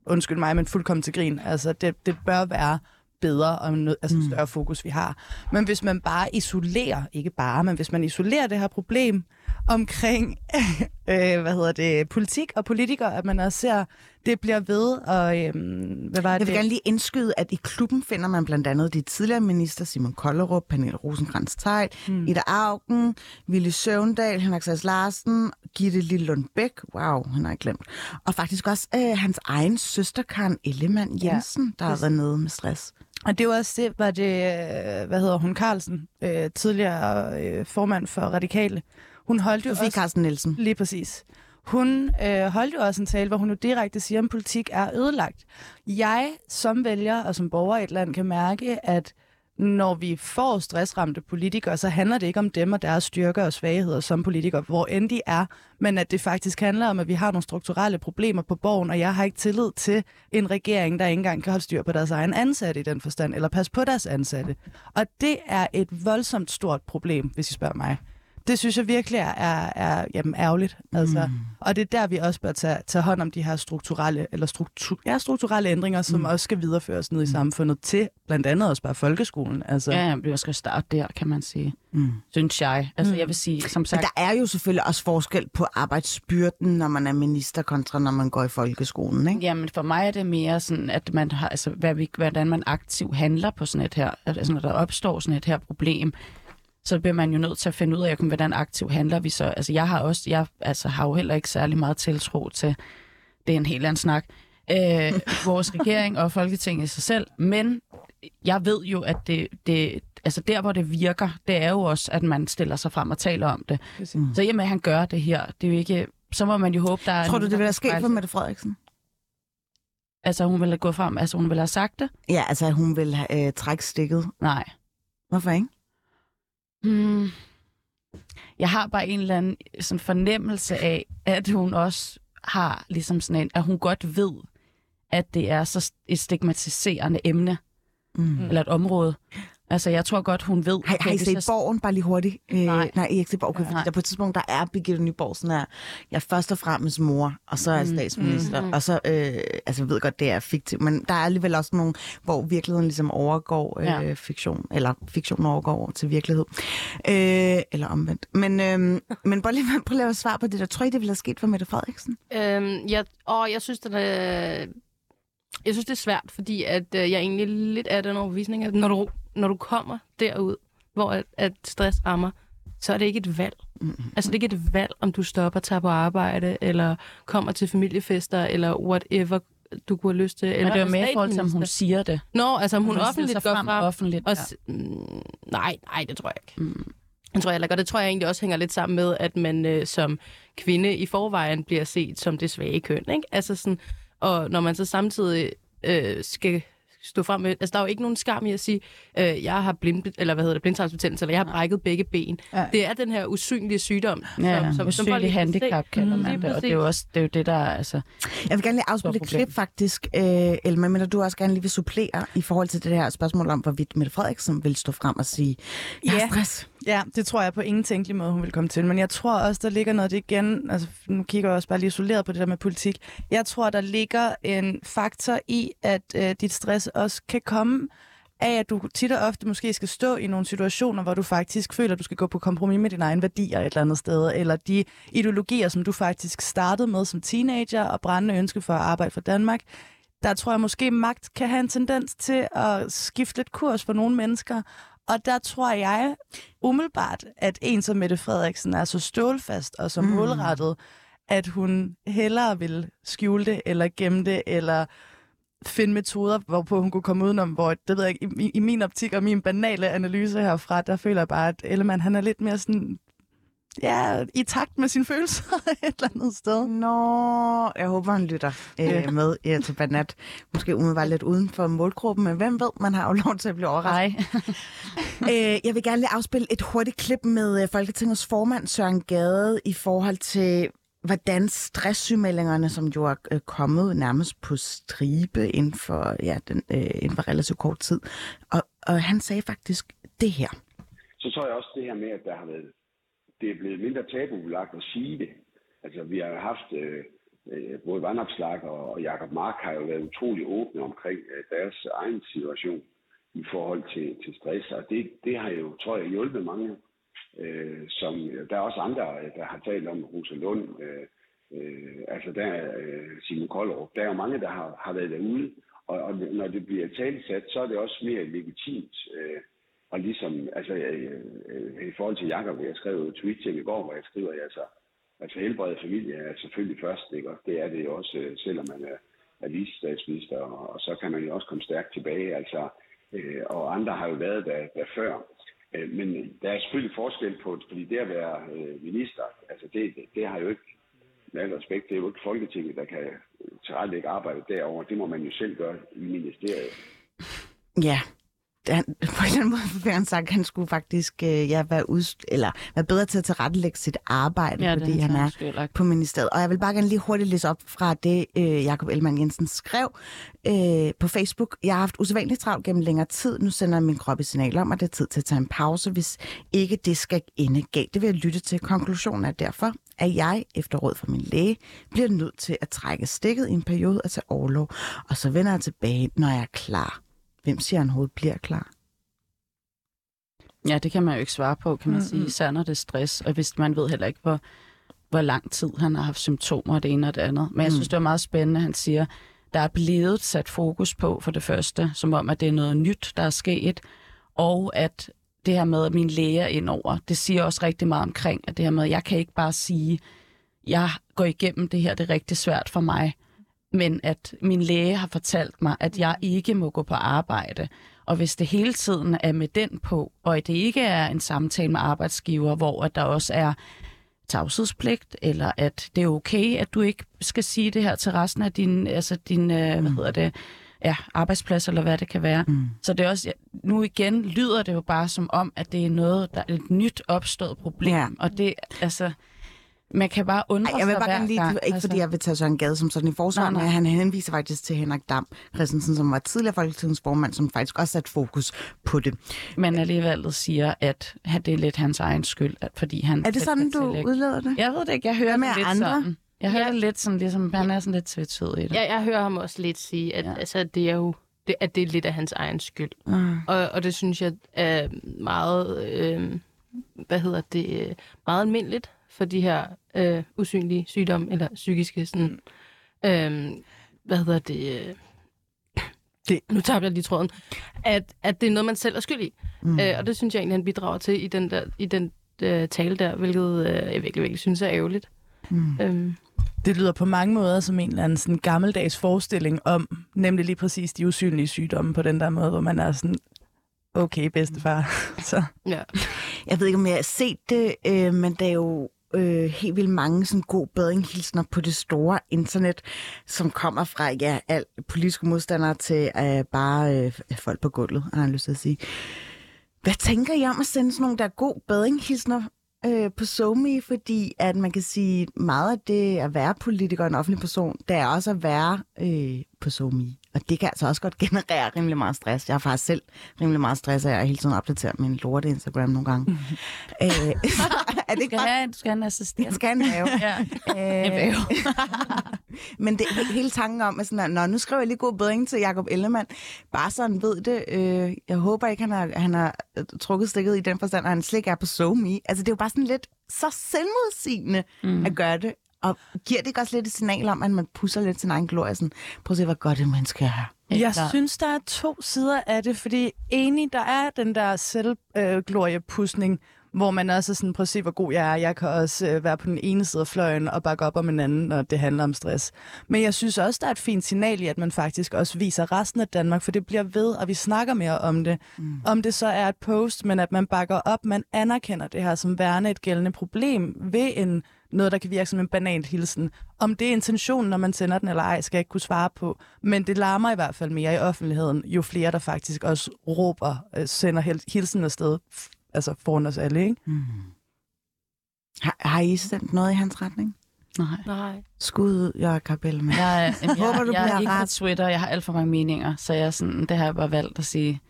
undskyld mig, men fuldkommen til grin. Altså, det, det bør være bedre og noget, altså Mm. større fokus, vi har. Men hvis man bare isolerer, ikke bare, men hvis man isolerer det her problem omkring, øh, hvad hedder det, politik og politikere, at man også ser, det bliver ved, og øh, hvad var Jeg det? vil gerne lige indskyde, at i klubben finder man blandt andet de tidligere minister Simon Kollerup, Pernille rosenkrantz teil mm. Ida Augen, Ville Søvndal, Henrik Sass Larsen, Gitte Lillund Bæk, wow, han har jeg glemt, og faktisk også øh, hans egen søster Karen Ellemann Jensen, ja, der har været nede med stress. Og det var også det, var det, øh, hvad hedder hun, Carlsen, øh, tidligere øh, formand for Radikale. Hun holdt jo Sofie også... Carsten Nielsen. Lige præcis. Hun øh, holdt jo også en tale, hvor hun jo direkte siger, at politik er ødelagt. Jeg som vælger og som borger i et land kan mærke, at når vi får stressramte politikere, så handler det ikke om dem og deres styrker og svagheder som politikere, hvor end de er, men at det faktisk handler om, at vi har nogle strukturelle problemer på borgen, og jeg har ikke tillid til en regering, der ikke engang kan holde styr på deres egen ansatte i den forstand, eller passe på deres ansatte. Og det er et voldsomt stort problem, hvis I spørger mig. Det synes jeg virkelig er, er, er jamen, ærgerligt. Altså. Mm. Og det er der, vi også bør tage, tage hånd om de her strukturelle, eller struktur, ja, strukturelle ændringer, som mm. også skal videreføres ned i samfundet til blandt andet også bare folkeskolen. Altså. Ja, vi skal starte der, kan man sige. Mm. Synes jeg. Altså, jeg vil sige, som Men sagt... der er jo selvfølgelig også forskel på arbejdsbyrden, når man er minister, kontra når man går i folkeskolen, ikke? Jamen, for mig er det mere sådan, at man har, altså, hvad vi, hvordan man aktivt handler på sådan et her, altså, når der opstår sådan et her problem. Så bliver man jo nødt til at finde ud af, hvordan aktiv handler vi så. Altså jeg har også, jeg altså, har jo heller ikke særlig meget tiltro til, det er en helt anden snak, øh, vores regering og Folketinget i sig selv, men jeg ved jo, at det, det, altså der, hvor det virker, det er jo også, at man stiller sig frem og taler om det. Præcis. Så jamen, han gør det her, det er jo ikke, så må man jo håbe, der er... Tror du, det vil have sket for Mette Frederiksen? Altså, hun ville have gået frem, altså hun ville have sagt det? Ja, altså hun vil have øh, trække stikket. Nej. Hvorfor ikke? Hmm. Jeg har bare en eller anden sådan fornemmelse af, at hun også har ligesom sådan en, at hun godt ved, at det er så et stigmatiserende emne, Mm. eller et område. Altså, jeg tror godt, hun ved... Har, har I set jeg- Borgen bare lige hurtigt? Øh, Nej. nej, I har ikke set Borgen. Okay, Nej. der på et tidspunkt, der er Birgitte Nyborg sådan her, jeg er først og fremmest mor, og så er jeg Mm, statsminister, mm. og så, øh, altså jeg ved godt, det er fiktivt, men der er alligevel også nogle, hvor virkeligheden ligesom overgår øh, Ja. fiktion, eller fiktion overgår til virkelighed, øh, eller omvendt. Men, øh, men prøv lige, prøv lige at svare på det der. Tror I, det ville have sket for Mette Frederiksen? Øhm, jeg, åh, jeg synes, den er, jeg synes, det er svært, fordi at, øh, jeg er egentlig lidt af den overbevisning, at når du, når du kommer derud, hvor at, at stress rammer, så er det ikke et valg. Mm. Altså, det er ikke et valg, om du stopper og tager på arbejde, eller kommer til familiefester, eller whatever du kunne have lyst til. Men Eller det er jo er mere i forhold til, om hun siger det. Nå, altså om hun stiller offentligt sig går frem. offentligt. Og, s- mm, nej, nej, det tror jeg ikke. Mm. Det tror jeg ikke, og det tror jeg egentlig også hænger lidt sammen med, at man øh, som kvinde i forvejen bliver set som det svage køn, ikke? Altså sådan, og når man så samtidig øh, skal stå frem med, altså der er jo ikke nogen skam i at sige, øh, jeg har blind, eller hvad hedder det, blindtarmsbetændelse, eller jeg har brækket begge ben. Ja. Det er den her usynlige sygdom, Ja, som, som, folk som se. handicap kalder Mm, man lige det, og det er jo også det, er jo det der er, altså... Jeg vil gerne lige afspille et klip faktisk, øh, Elma, men du også gerne lige vil supplere i forhold til det her spørgsmål om, hvorvidt Mette Frederiksen vil stå frem og sige, jeg har Ja. stress. Ja, det tror jeg på ingen tænkelig måde, hun vil komme til. Men jeg tror også, der ligger noget det igen. Altså, nu kigger jeg også bare lige isoleret på det der med politik. Jeg tror, der ligger en faktor i, at øh, dit stress også kan komme af, at du tit og ofte måske skal stå i nogle situationer, hvor du faktisk føler, at du skal gå på kompromis med dine egne værdier et eller andet sted, eller de ideologier, som du faktisk startede med som teenager og brændende ønske for at arbejde for Danmark. Der tror jeg måske, magt kan have en tendens til at skifte lidt kurs for nogle mennesker, og der tror jeg umiddelbart, at en som Mette Frederiksen er så stålfast og så Mm. målrettet, at hun hellere vil skjule det, eller gemme det, eller finde metoder, hvorpå hun kunne komme udenom, hvor, det ved jeg ikke, i, i min optik og min banale analyse herfra, der føler jeg bare, at Ellemann, han er lidt mere sådan, ja, i takt med sine følelser et eller andet sted. Nå, jeg håber, han lytter øh, med ja, til Banat. Måske umiddelbart lidt uden for målgruppen, men hvem ved, man har jo lov til at blive overrasket. Nej. øh, jeg vil gerne lige afspille et hurtigt klip med øh, Folketingets formand Søren Gade i forhold til, hvordan stresssygemeldingerne, som jo er øh, kommet nærmest på stribe inden for, ja, den, øh, inden for relativt kort tid. Og, og han sagde faktisk det her. så tror jeg også det her med, at der har været, det er blevet mindre tabubelagt at sige det. Altså, vi har haft, øh, øh både Vandopslag og, Jakob Mark har jo været utrolig åbne omkring øh, deres egen situation i forhold til, til stress, og det, det har jo, tror jeg, hjulpet mange. Øh, som, der er også andre, øh, der har talt om Rosa Lund, øh, øh, altså der er øh, Simon Koldrup. Der er jo mange, der har, har været derude, og, og når det bliver talsat, så er det også mere legitimt. Øh, og ligesom, altså øh, øh i forhold til Jakob, jeg skrev jo et tweet til i går, hvor jeg skriver, at altså, altså helbredet familie er selvfølgelig først, ikke? og det er det jo også, øh, selvom man er, er visestatsminister, og, og så kan man jo også komme stærkt tilbage, altså, øh, og andre har jo været der, der før. Øh, men der er selvfølgelig forskel på, fordi det at være øh, minister, altså det, det, det har jo ikke, med al respekt, det er jo ikke Folketinget, der kan tilrettelægge arbejdet derover. Det må man jo selv gøre i ministeriet. Ja, han, på en eller anden måde fik han sagt, at han skulle faktisk øh, ja, være, ud, eller være bedre til at tilrettelægge sit arbejde, Ja, fordi han er ikke? på ministeriet. Og jeg vil bare gerne lige hurtigt læse op fra det, øh, Jakob Ellemann Jensen skrev øh, på Facebook. Jeg har haft usædvanligt travlt gennem længere tid. Nu sender min krop et signal om, at det er tid til at tage en pause, hvis ikke det skal ende galt. Det vil jeg lytte til. Konklusionen er derfor, at jeg, efter råd fra min læge, bliver nødt til at trække stikket i en periode og tage overlov. Og så vender jeg tilbage, når jeg er klar. Hvem overhovedet bliver klar? Ja, det kan man jo ikke svare på, kan man Mm-mm. sige. Især når det er stress, og hvis man ved heller ikke, hvor, hvor lang tid han har haft symptomer, det ene og det andet. Men jeg Mm. synes, det er meget spændende, at han siger, der er blevet sat fokus på for det første, som om, at det er noget nyt, der er sket, og at det her med, at min læge er indover, det siger også rigtig meget omkring, at det her med, at jeg kan ikke bare sige, jeg går igennem det her, det er rigtig svært for mig, men at min læge har fortalt mig, at jeg ikke må gå på arbejde. Og hvis det hele tiden er med den på, og at det ikke er en samtale med arbejdsgiver, hvor at der også er tavshedspligt, eller at det er okay, at du ikke skal sige det her til resten af din, altså din øh, hvad hedder det, ja, arbejdsplads, eller hvad det kan være. Mm. Så det er også, nu igen lyder det jo bare som om, at det er noget, der er et nyt opstået problem. Ja. Og det, altså, man kan bare undre Ej, jeg vil sig bare gerne lige, gang. ikke fordi jeg vil tage Søren Gade som sådan i forsvar, men han henviser faktisk til Henrik Dam Christensen, som var tidligere folketingsformand, som faktisk også satte fokus på det. Men alligevel siger, at det er lidt hans egen skyld, at, fordi han... Er det sådan, du tillægge- udleder det? Jeg ved det ikke, jeg hører Hvad med det lidt andre? sådan. Jeg hører Ja. det lidt sådan, ligesom, han er sådan lidt tvetydig i det. Jeg, jeg hører ham også lidt sige, at, Ja. ja. altså, det er jo det, at det er lidt af hans egen skyld. Mm. Og, og det synes jeg er meget, øh, hvad hedder det, meget almindeligt for de her øh, usynlige sygdomme, eller psykiske sådan, øh, hvad hedder det, øh, det, nu tabte jeg lige tråden, at, at det er noget, man selv er skyld i. Mm. Øh, og det synes jeg egentlig, han bidrager til i den, der, i den øh, tale der, hvilket øh, jeg virkelig, virkelig synes er ærgerligt. Mm. Øhm, Det lyder på mange måder som en eller anden sådan gammeldags forestilling om, nemlig lige præcis de usynlige sygdomme på den der måde, hvor man er sådan, okay, bedstefar. Så. ja. Jeg ved ikke, om jeg har set det, øh, men der er jo øh, helt vildt mange sådan god bedringhilsner på det store internet, som kommer fra ja, alt politiske modstandere til øh, bare øh, folk på gulvet, har jeg lyst til at sige. Hvad tænker I om at sende sådan nogle der er god bedringhilsner øh, på SoMe? Fordi at man kan sige, meget af det at være politiker og en offentlig person, det er også at være øh, på SoMe. Og det kan altså også godt generere rimelig meget stress. Jeg har faktisk selv rimelig meget stress, og jeg hele tiden opdaterer min lorte Instagram nogle gange. øh, er det Du ikke skal bare... have, du skal have en assistent. Jeg skal have en have. Ja. Øh, En væve. Men det er hele tanken om, at sådan, at, Nå, nu skriver jeg lige god bedring til Jakob Ellemann. Bare sådan ved det. Øh, jeg håber ikke, han har, han har øh, trukket stikket i den forstand, at han slet ikke er på SoMe. Altså, det er jo bare sådan lidt så selvmodsigende mm. at gøre det. Og giver det ikke også lidt et signal om, at man pusser lidt sin egen glorie? Sådan, prøv at se, hvor godt et menneske er. Jeg klart. synes, der er to sider af det, fordi enig, der er den der selvgloriepusning, hvor man også er sådan, prøv at se, hvor god jeg er. Jeg kan også øh, være på den ene side af fløjen og bakke op om en anden, når det handler om stress. Men jeg synes også, der er et fint signal i, at man faktisk også viser resten af Danmark, for det bliver ved, og vi snakker mere om det. Mm. Om det så er et post, men at man bakker op, man anerkender det her som værende et gældende problem ved en noget, der kan virke som en banalt hilsen. Om det er intentionen, når man sender den eller ej, skal jeg ikke kunne svare på. Men det larmer i hvert fald mere i offentligheden, jo flere, der faktisk også råber, øh, sender hilsen afsted, altså foran os alle, ikke? Har, har I sendt noget i hans retning? Nej. Nej. Skud ud, Jakob Ellemann. Jeg, jeg, jeg, Håber, du jeg er bliver ikke på ret. Twitter, jeg har alt for mange meninger, så jeg er sådan, det har jeg bare valgt at sige,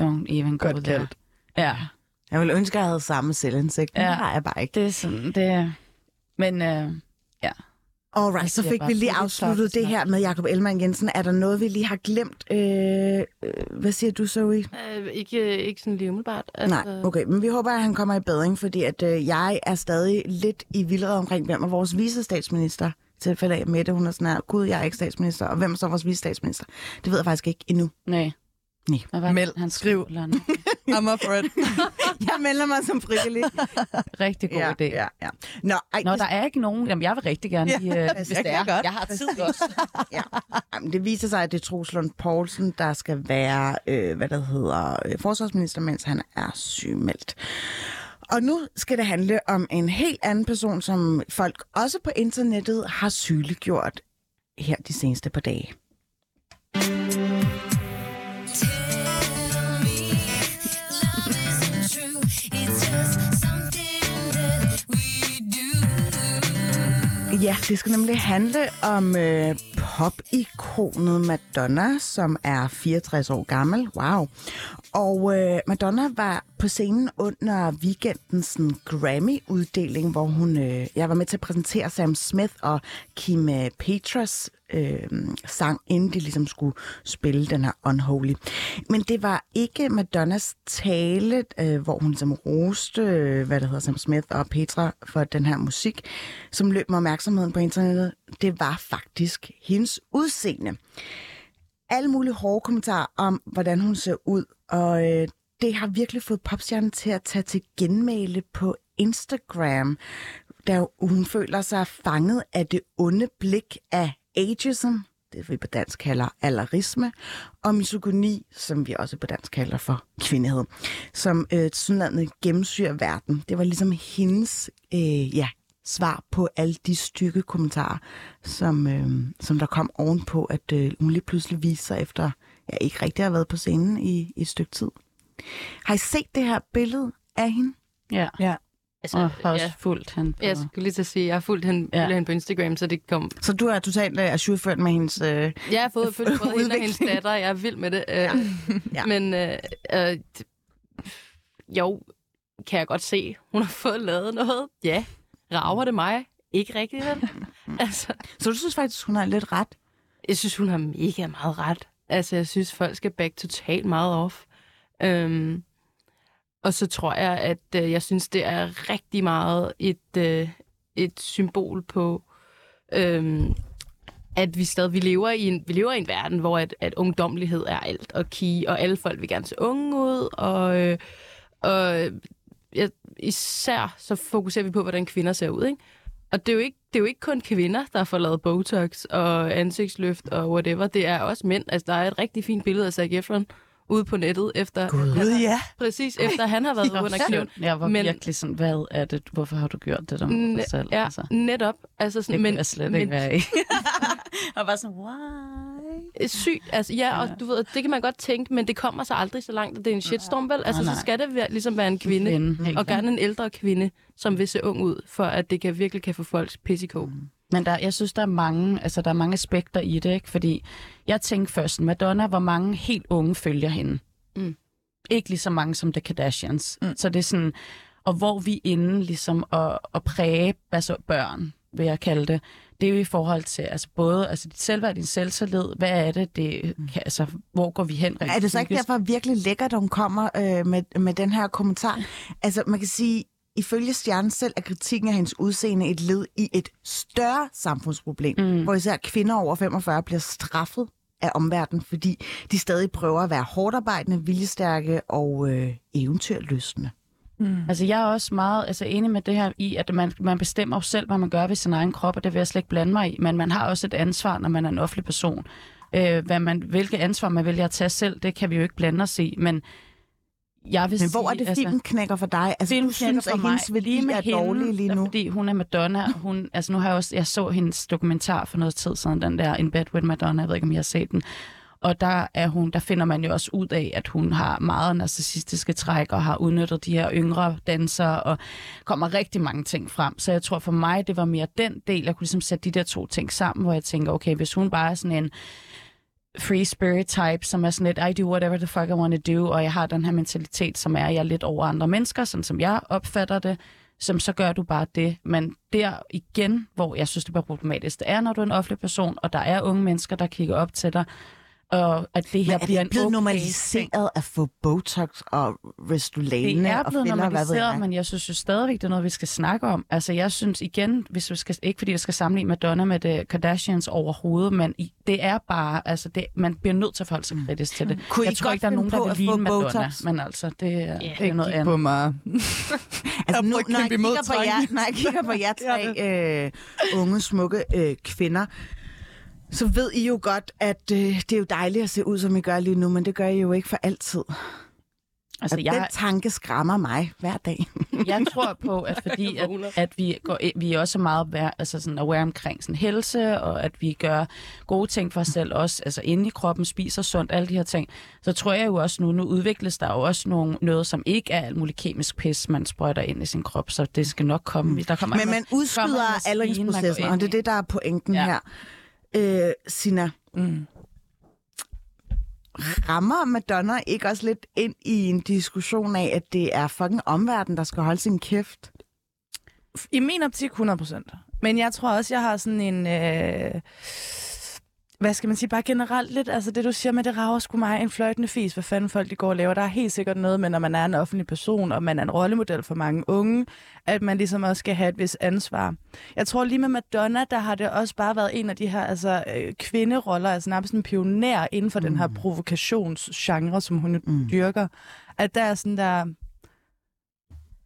don't even go Godt there. kaldt. Ja, Jeg ville ønske, at jeg havde samme selvindsigt, men Ja. det har jeg bare ikke. det er sådan, det er... Men øh, Alright, så fik vi lige afsluttet klart, det her med Jakob Ellemann Jensen. Er der noget, vi lige har glemt? Øh, øh, hvad siger du, Zoe? Øh, ikke, ikke sådan lige umiddelbart. Altså, Nej, okay, men vi håber, at han kommer i bedring, fordi at, øh, jeg er stadig lidt i vildred omkring, hvem er vores visestatsminister. I tilfælde af, Mette, hun er sådan her, gud, jeg er ikke statsminister, og hvem er så vores visestatsminister? Det ved jeg faktisk ikke endnu. nej. Nej. Hvad var Meld. han Skriv. I'm up for it. Jeg melder mig som frivillig. Rigtig god ja, idé. ja, ja. Nå, ej, Nå, der er ikke nogen. Jamen, jeg vil rigtig gerne Ja, lige, øh, jeg hvis det er. godt. Jeg har tid også. ja. Jamen, det viser sig, at det er Troels Lund Poulsen, der skal være, øh, hvad der hedder, øh, forsvarsminister, mens han er sygemeldt. Og nu skal det handle om en helt anden person, som folk også på internettet har sygeliggjort her de seneste par dage. Ja, det skal nemlig handle om øh, popikonet Madonna, som er 64 år gammel. Wow. Og øh, Madonna var på scenen under weekendens mm, Grammy-uddeling, hvor hun, øh, jeg var med til at præsentere Sam Smith og Kim øh, Petras øh, sang, inden de ligesom skulle spille den her Unholy. Men det var ikke Madonnas tale, øh, hvor hun som roste, øh, hvad det hedder, Sam Smith og Petra for den her musik, som løb med opmærksomheden på internettet. Det var faktisk hendes udseende alle mulige hårde kommentarer om, hvordan hun ser ud. Og øh, det har virkelig fået popstjernen til at tage til genmæle på Instagram, da hun føler sig fanget af det onde blik af ageism, det vi på dansk kalder alarisme, og misogyni, som vi også på dansk kalder for kvindehed, som øh, tilsyneladende gennemsyrer verden. Det var ligesom hendes øh, ja, svar på alle de stykke kommentarer, som, øh, som der kom ovenpå, at øh, hun lige pludselig viser sig efter, ja, ikke rigtig har været på scenen i, i et stykke tid. Har I set det her billede af hende? Ja, Ja. Altså, og har også ja. fulgt hende på... Jeg skulle lige til at sige, jeg har fulgt hende, Ja. hende på Instagram, så det kom... Så du er totalt øh, ajourført med hendes... Øh, Jeg har fået følge både hende og hendes datter, jeg er vild med det. Ja. Ja. Men øh, øh, jo, kan jeg godt se, hun har fået lavet noget. Ja, rager det mig? Ikke rigtigt, vel? altså, så du synes faktisk, hun har lidt ret? jeg synes, hun har mega meget ret. Altså, jeg synes, folk skal back totalt meget off. Øhm, og så tror jeg, at øh, jeg synes, det er rigtig meget et, øh, et symbol på, øhm, at vi stadig vi lever i en, vi lever i en verden, hvor at, at ungdommelighed er alt og key, og alle folk vil gerne se unge ud, og, øh, og ja, især så fokuserer vi på, hvordan kvinder ser ud, ikke? Og det er, jo ikke, det er jo ikke kun kvinder, der får lavet Botox og ansigtsløft og whatever. Det er også mænd. Altså, der er et rigtig fint billede af Zac Efron ude på nettet, efter, Gud, ja. præcis efter han har været under kniven. Jeg var Men- virkelig sådan, hvad er det? Hvorfor har du gjort det der med dig selv? Ja, Altså, netop. Altså det sådan, kunne men, jeg slet men ikke være i. og bare sådan, why? sygt. Altså, ja, og du ved, det kan man godt tænke, men det kommer så aldrig så langt, at det er en shitstorm, vel? Altså, Nej, så nej. skal det være, ligesom være en kvinde, Kvinde, og gerne en ældre kvinde, som vil se ung ud, for at det kan virkelig kan få folks pis i kog. Men der, jeg synes, der er mange, altså, der er mange aspekter i det, ikke? Fordi jeg tænkte først, Madonna, hvor mange helt unge følger hende. Mm. Ikke lige så mange som The Kardashians. Mm. Så det er sådan, og hvor vi er inde ligesom at, at præge altså børn, vil jeg kalde det, det er jo i forhold til altså både altså dit selvværd, din selvtillid, hvad er det, det kan, altså, hvor går vi hen Er det så ikke derfor virkelig lækkert, at hun kommer øh, med, med den her kommentar? Altså, man kan sige, ifølge Stjernen selv er kritikken af hendes udseende et led i et større samfundsproblem, mm. hvor især kvinder over 45 bliver straffet af omverdenen, fordi de stadig prøver at være hårdt arbejdende, viljestærke og øh, eventyrlystende. Altså, jeg er også meget altså, enig med det her i, at man, man bestemmer jo selv, hvad man gør ved sin egen krop, og det vil jeg slet ikke blande mig i. Men man har også et ansvar, når man er en offentlig person. Øh, hvad man, hvilket ansvar man vælger at tage selv, det kan vi jo ikke blande os i. Men jeg vil Men hvor er sige, det, filmen knækker for dig? Altså, Filmen du synes, at hendes værdi er dårlig lige nu? Fordi hun er Madonna. Hun, altså nu har jeg også, jeg så hendes dokumentar for noget tid siden, den der In Bed with Madonna, jeg ved ikke, om jeg har set den. Og der, er hun, der finder man jo også ud af, at hun har meget narcissistiske træk og har udnyttet de her yngre dansere og kommer rigtig mange ting frem. Så jeg tror for mig, det var mere den del, jeg kunne ligesom sætte de der to ting sammen, hvor jeg tænker, okay, hvis hun bare er sådan en free spirit type, som er sådan lidt, I do whatever the fuck I want to do, og jeg har den her mentalitet, som er, at jeg er lidt over andre mennesker, sådan som jeg opfatter det, som så gør du bare det. Men der igen, hvor jeg synes, det er problematisk, det er, når du er en offentlig person, og der er unge mennesker, der kigger op til dig, og at det her Men er bliver det en blevet okay ting. normaliseret at få Botox og Restylane Det er og blevet filler, normaliseret, jeg? men jeg synes jo stadigvæk, det er noget, vi skal snakke om. Altså, jeg synes igen, hvis vi skal, ikke fordi jeg skal sammenligne Madonna med The Kardashians overhovedet, men i- det er bare, altså, det, man bliver nødt til at forholde sig kritisk til det. Kunne I jeg tror godt ikke, der er nogen, der på vil at få ligne Madonna, Botox? men altså, det, er- Ja, det er noget andet. på mig. Altså, nu, når, jeg kigger på jer, når jeg kigger på jer tre øh, unge, smukke øh, kvinder, så ved I jo godt, at øh, det er jo dejligt at se ud, som I gør lige nu, men det gør I jo ikke for altid. Altså, Og jeg, den tanke skræmmer mig hver dag. jeg tror på, at fordi at, at vi, går, vi er også meget aware, altså sådan aware omkring sådan helse, og at vi gør gode ting for os selv også, altså inde i kroppen, spiser sundt, alle de her ting, så tror jeg jo også nu, nu udvikles der jo også nogle, noget, som ikke er alt muligt kemisk pis, man sprøjter ind i sin krop, så det skal nok komme. Der kommer Men man udskyder aldringsprocessen, og det er det, der er pointen Ja. her. Øh, Sina, Mm. rammer Madonna ikke også lidt ind i en diskussion af, at det er fucking omverdenen, der skal holde sin kæft? I min optik 100% Men jeg tror også, jeg har sådan en... Øh, hvad skal man sige, bare generelt lidt, altså det du siger med, det rager sgu mig en fløjtende fis, hvad fanden folk de går og laver. Der er helt sikkert noget med, når man er en offentlig person, og man er en rollemodel for mange unge, at man ligesom også skal have et vis ansvar. Jeg tror lige med Madonna, der har det også bare været en af de her altså, øh, kvinderoller, altså nærmest en pioner inden for mm. den her provokationsgenre, som hun mm. dyrker. At der er sådan der...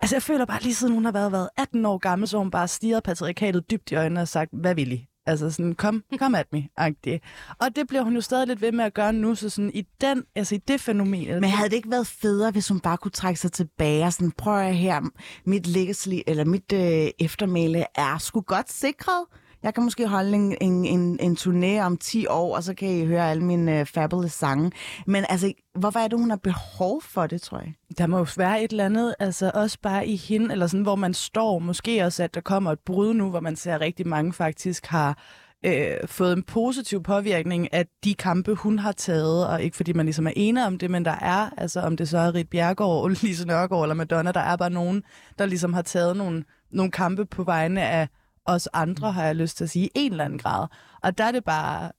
Altså, jeg føler bare lige siden hun har været, været 18 år gammel, så hun bare stirret patriarkatet dybt i øjnene og sagt, hvad vil I? Altså sådan, kom, kom at me -agtigt. Og det bliver hun jo stadig lidt ved med at gøre nu, så sådan i, den, altså i det fænomen... Men havde det ikke været federe, hvis hun bare kunne trække sig tilbage og sådan, prøv at her, mit legacy, eller mit øh, eftermæle er sgu godt sikret. Jeg kan måske holde en, en, en, en turné om 10 år, og så kan I høre alle mine øh, fabulous sange. Men altså, hvorfor er det, hun har behov for det, tror jeg? Der må jo være et eller andet, altså også bare i hende, eller sådan, hvor man står. Måske også, at der kommer et brud nu, hvor man ser at rigtig mange faktisk har øh, fået en positiv påvirkning af de kampe, hun har taget, og ikke fordi man ligesom er enig om det, men der er, altså om det så er Rit Bjergård, Lise Nørgaard eller Madonna, der er bare nogen, der ligesom har taget nogle, nogle kampe på vegne af os andre, har jeg lyst til at sige, i en eller anden grad. Og der er det bare,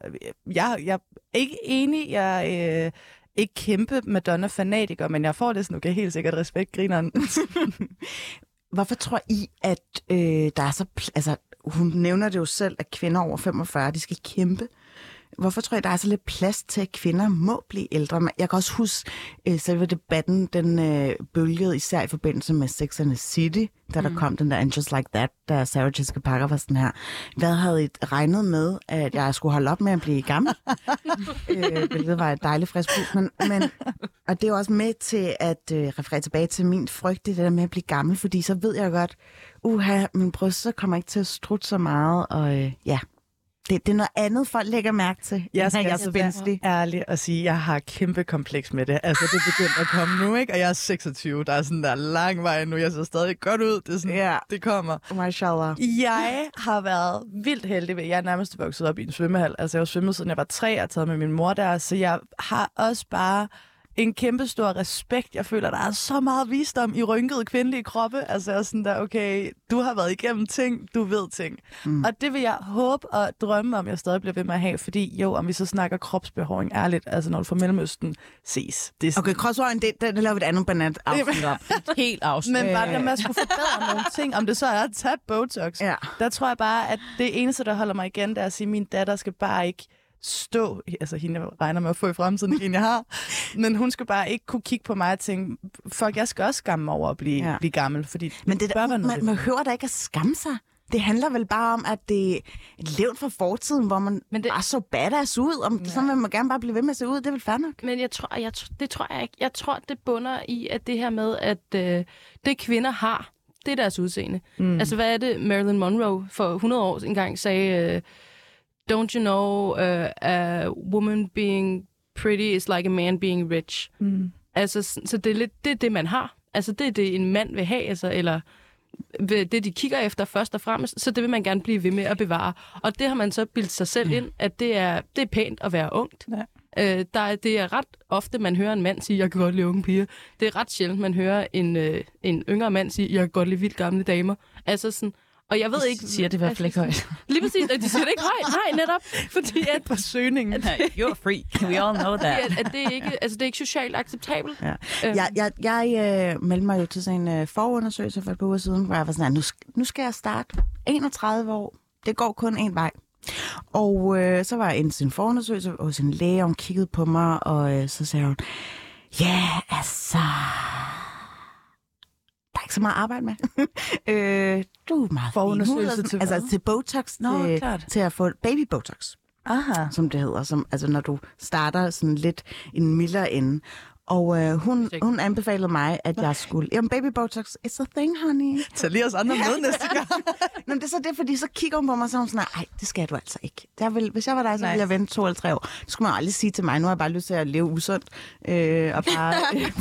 jeg, jeg er ikke enig, jeg øh, ikke kæmpe Madonna-fanatiker, men jeg får det sådan, okay, helt sikkert respekt, grineren. Hvorfor tror I, at øh, der er så... Altså, hun nævner det jo selv, at kvinder over 45, de skal kæmpe. Hvorfor tror jeg, der er så lidt plads til, at kvinder må blive ældre? Jeg kan også huske, øh, selve debatten, den øh, bølgede især i forbindelse med Sex and the City, da der kom den der And Just Like That, da Sarah Jessica Parker var sådan her. Hvad havde I regnet med, at jeg skulle holde op med at blive gammel? øh, hvilket var et dejligt frisk pus. Men, men, og det er også med til at øh, referere tilbage til min frygt, det der med at blive gammel, fordi så ved jeg godt, uha, min bryst så kommer ikke til at strutte så meget, og øh, ja, det, det er noget andet, folk lægger mærke til. Jeg skal altså jeg er være ærlig og sige, at jeg har kæmpe kompleks med det. Altså, det er begyndt at komme nu, ikke? Og jeg er 26. Der er sådan der lang vej nu. Jeg ser stadig godt ud. Det, er sådan, Ja. det kommer. Mashallah. Jeg har været vildt heldig ved, jeg er nærmest vokset op i en svømmehal. Altså, jeg har svømmet, siden jeg var tre, og taget med min mor der, så jeg har også bare en kæmpe stor respekt. Jeg føler, der er så meget visdom i rynkede kvindelige kroppe. Altså, jeg er sådan der, okay, du har været igennem ting, du ved ting. Mm. Og det vil jeg håbe og drømme om, jeg stadig bliver ved med at have, fordi jo, om vi så snakker kropsbehåring ærligt, altså når du får Mellemøsten, ses. Det er sådan, Okay, crossøjen, det, det, det laver vi et andet banat afsnit op. Helt afsnit. men bare det der med at skulle forbedre nogle ting, om det så er at tage Botox. Ja. Der tror jeg bare, at det eneste, der holder mig igen, det er at sige, at min datter skal bare ikke stå, altså hende jeg regner med at få i fremtiden, ikke en jeg har, men hun skal bare ikke kunne kigge på mig og tænke, fuck, jeg skal også skamme mig over at blive, Ja. blive gammel, fordi Men det bør der, man, man behøver da ikke at skamme sig. Det handler vel bare om, at det er et levn fra fortiden, hvor man Men det... det- bare så badass ud. Om, ja. Sådan vil man gerne bare blive ved med at se ud. Det er vel fair nok. Men jeg tror, jeg, det tror jeg ikke. Jeg tror, det bunder i, at det her med, at øh, det kvinder har, det er deres udseende. Mm. Altså, hvad er det, Marilyn Monroe for 100 år engang sagde? Øh, Don't you know, uh, a woman being pretty is like a man being rich. Mm. Altså, så det er lidt det, er det, man har. Altså, det er det, en mand vil have, altså, eller det, de kigger efter først og fremmest, så det vil man gerne blive ved med at bevare. Og det har man så bildt sig selv ind, at det er, det er pænt at være ungt. Ja. Øh, der er, det er ret ofte, man hører en mand sige, jeg kan godt lide unge piger. Det er ret sjældent, man hører en, øh, en yngre mand sige, jeg kan godt lide vildt gamle damer. Altså sådan, og jeg ved De ikke... siger det i hvert fald ikke højt. Lige præcis, og de siger det ikke højt. Nej, netop. Fordi at, på søgningen. You're free. We all know that. at, at det, er ikke, altså, det er ikke socialt acceptabelt. Ja. Øhm. Jeg, jeg, jeg øh, meldte mig jo til sådan en øh, forundersøgelse for et par uger siden, hvor jeg var sådan, at nu, nu skal jeg starte 31 år. Det går kun en vej. Og øh, så var jeg inde til en forundersøgelse hos en læge, og hun kiggede på mig, og øh, så sagde hun, ja, altså, der er ikke så meget at arbejde med. øh, du er meget Forundersøgelse fin. til Altså hvad? til Botox, Nå, til, klart. til at få baby Botox Aha. som det hedder, som, altså når du starter sådan lidt en mildere ende. Og øh, hun, hun anbefalede mig, at jeg skulle... Jamen, baby Botox, it's a thing, honey. Tag lige os andre med næste gang. Nå, men det er så det, fordi så kigger hun på mig, og så hun sådan, nej, det skal du altså ikke. Der vil, hvis jeg var dig, så ville jeg vente to eller tre år. Det skulle man aldrig sige til mig. Nu har jeg bare lyst til at leve usundt, øh, og bare øh,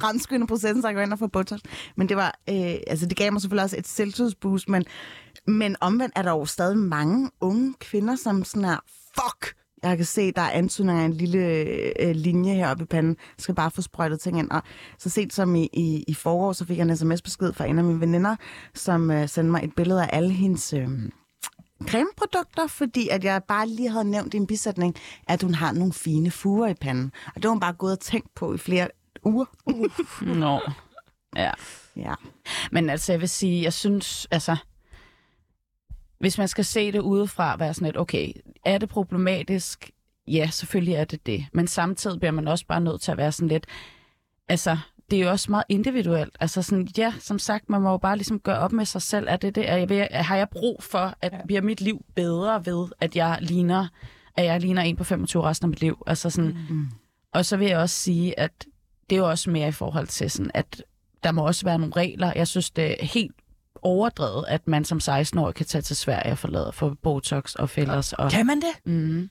fremskynde processen, så jeg går ind og får Botox. Men det var, øh, altså det gav mig selvfølgelig også et selvtidsboost, men, men omvendt er der jo stadig mange unge kvinder, som sådan er, fuck, jeg kan se, der er antydninger af en lille øh, linje heroppe i panden. Jeg skal bare få sprøjtet ting ind. Og så sent som i, i, i forår, så fik jeg en sms-besked fra en af mine veninder, som øh, sendte mig et billede af alle hendes øh, cremeprodukter, fordi at jeg bare lige havde nævnt i en bisætning, at hun har nogle fine fuger i panden. Og det var hun bare gået og tænkt på i flere uger. Nå. Ja. Ja. Men altså, jeg vil sige, jeg synes, altså, hvis man skal se det udefra, være sådan lidt, okay, er det problematisk? Ja, selvfølgelig er det det. Men samtidig bliver man også bare nødt til at være sådan lidt, altså, det er jo også meget individuelt. Altså sådan, ja, som sagt, man må jo bare ligesom gøre op med sig selv. Er det det? Er jeg ved, har jeg brug for, at ja. bliver mit liv bedre ved, at jeg ligner, at jeg ligner en på 25 resten af mit liv? Altså sådan, mm. Og så vil jeg også sige, at det er jo også mere i forhold til sådan, at der må også være nogle regler. Jeg synes, det er helt overdrevet, at man som 16-årig kan tage til Sverige og forlade for Botox og fillers. Og, Kan man det? mm.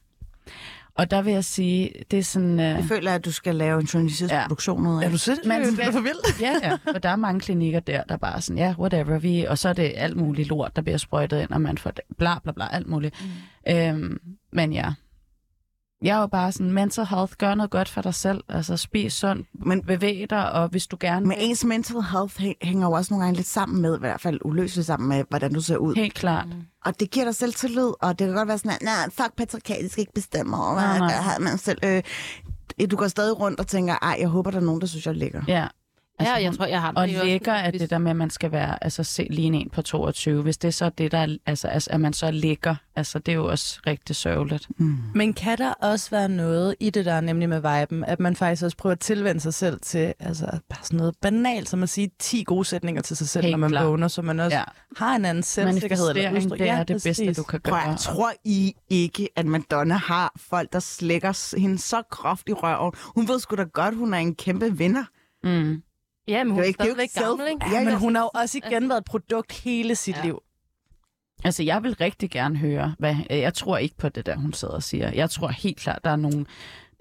og der vil jeg sige, det er sådan... Uh, Jeg føler, at du skal lave en journalistisk Ja. produktion ud af. Er du sindssygt? Man skal- Det er for vildt. ja, ja, og der er mange klinikker der, der bare er sådan, ja, whatever, vi, og så er det alt muligt lort, der bliver sprøjtet ind, og man får bla bla bla, alt muligt. Mm. Øhm, men ja, jeg er jo bare sådan, mental health, gør noget godt for dig selv, altså spis sundt, men bevæg dig, og hvis du gerne Men ens mental health hæ- hænger jo også nogle gange lidt sammen med, i hvert fald uløseligt sammen med, hvordan du ser ud. helt klart, Og det giver dig selv tillid, og det kan godt være sådan, at nej, fuck patriarkatet skal ikke bestemme over, hvad Nej, nej. mig selv. Øh, du går stadig rundt og tænker, ej, jeg håber, der er nogen, der synes, jeg er lækker. Ja. Ja, jeg tror, jeg har Og lækker er hvis- det der med, at man skal være, altså se lige en på 22. Hvis det er så det, der er, altså, altså, at man så er lækker, altså det er jo også rigtig sørgeligt. Men kan der også være noget i det der, nemlig med viben, at man faktisk også prøver at tilvende sig selv til altså, bare sådan noget banalt, som at sige 10 gode sætninger til sig selv, Helt når man vågner, så man også Ja. har en anden selvsikkerhed. Eller det er Ja, det bedste, præcis. du kan Prøv, gøre. jeg tror I ikke, at Madonna har folk, der slækker hende så groft i røven. Hun ved sgu da godt, hun er en kæmpe vinder. Mm. Ja, men hun Det er ikke- det er jo ikke gammel, self- ikke? Ja, men hun har jo også igen været et produkt hele sit Ja. liv. Altså, jeg vil rigtig gerne høre, hvad, jeg tror ikke på det der, hun sidder og siger. Jeg tror helt klart, der er nogle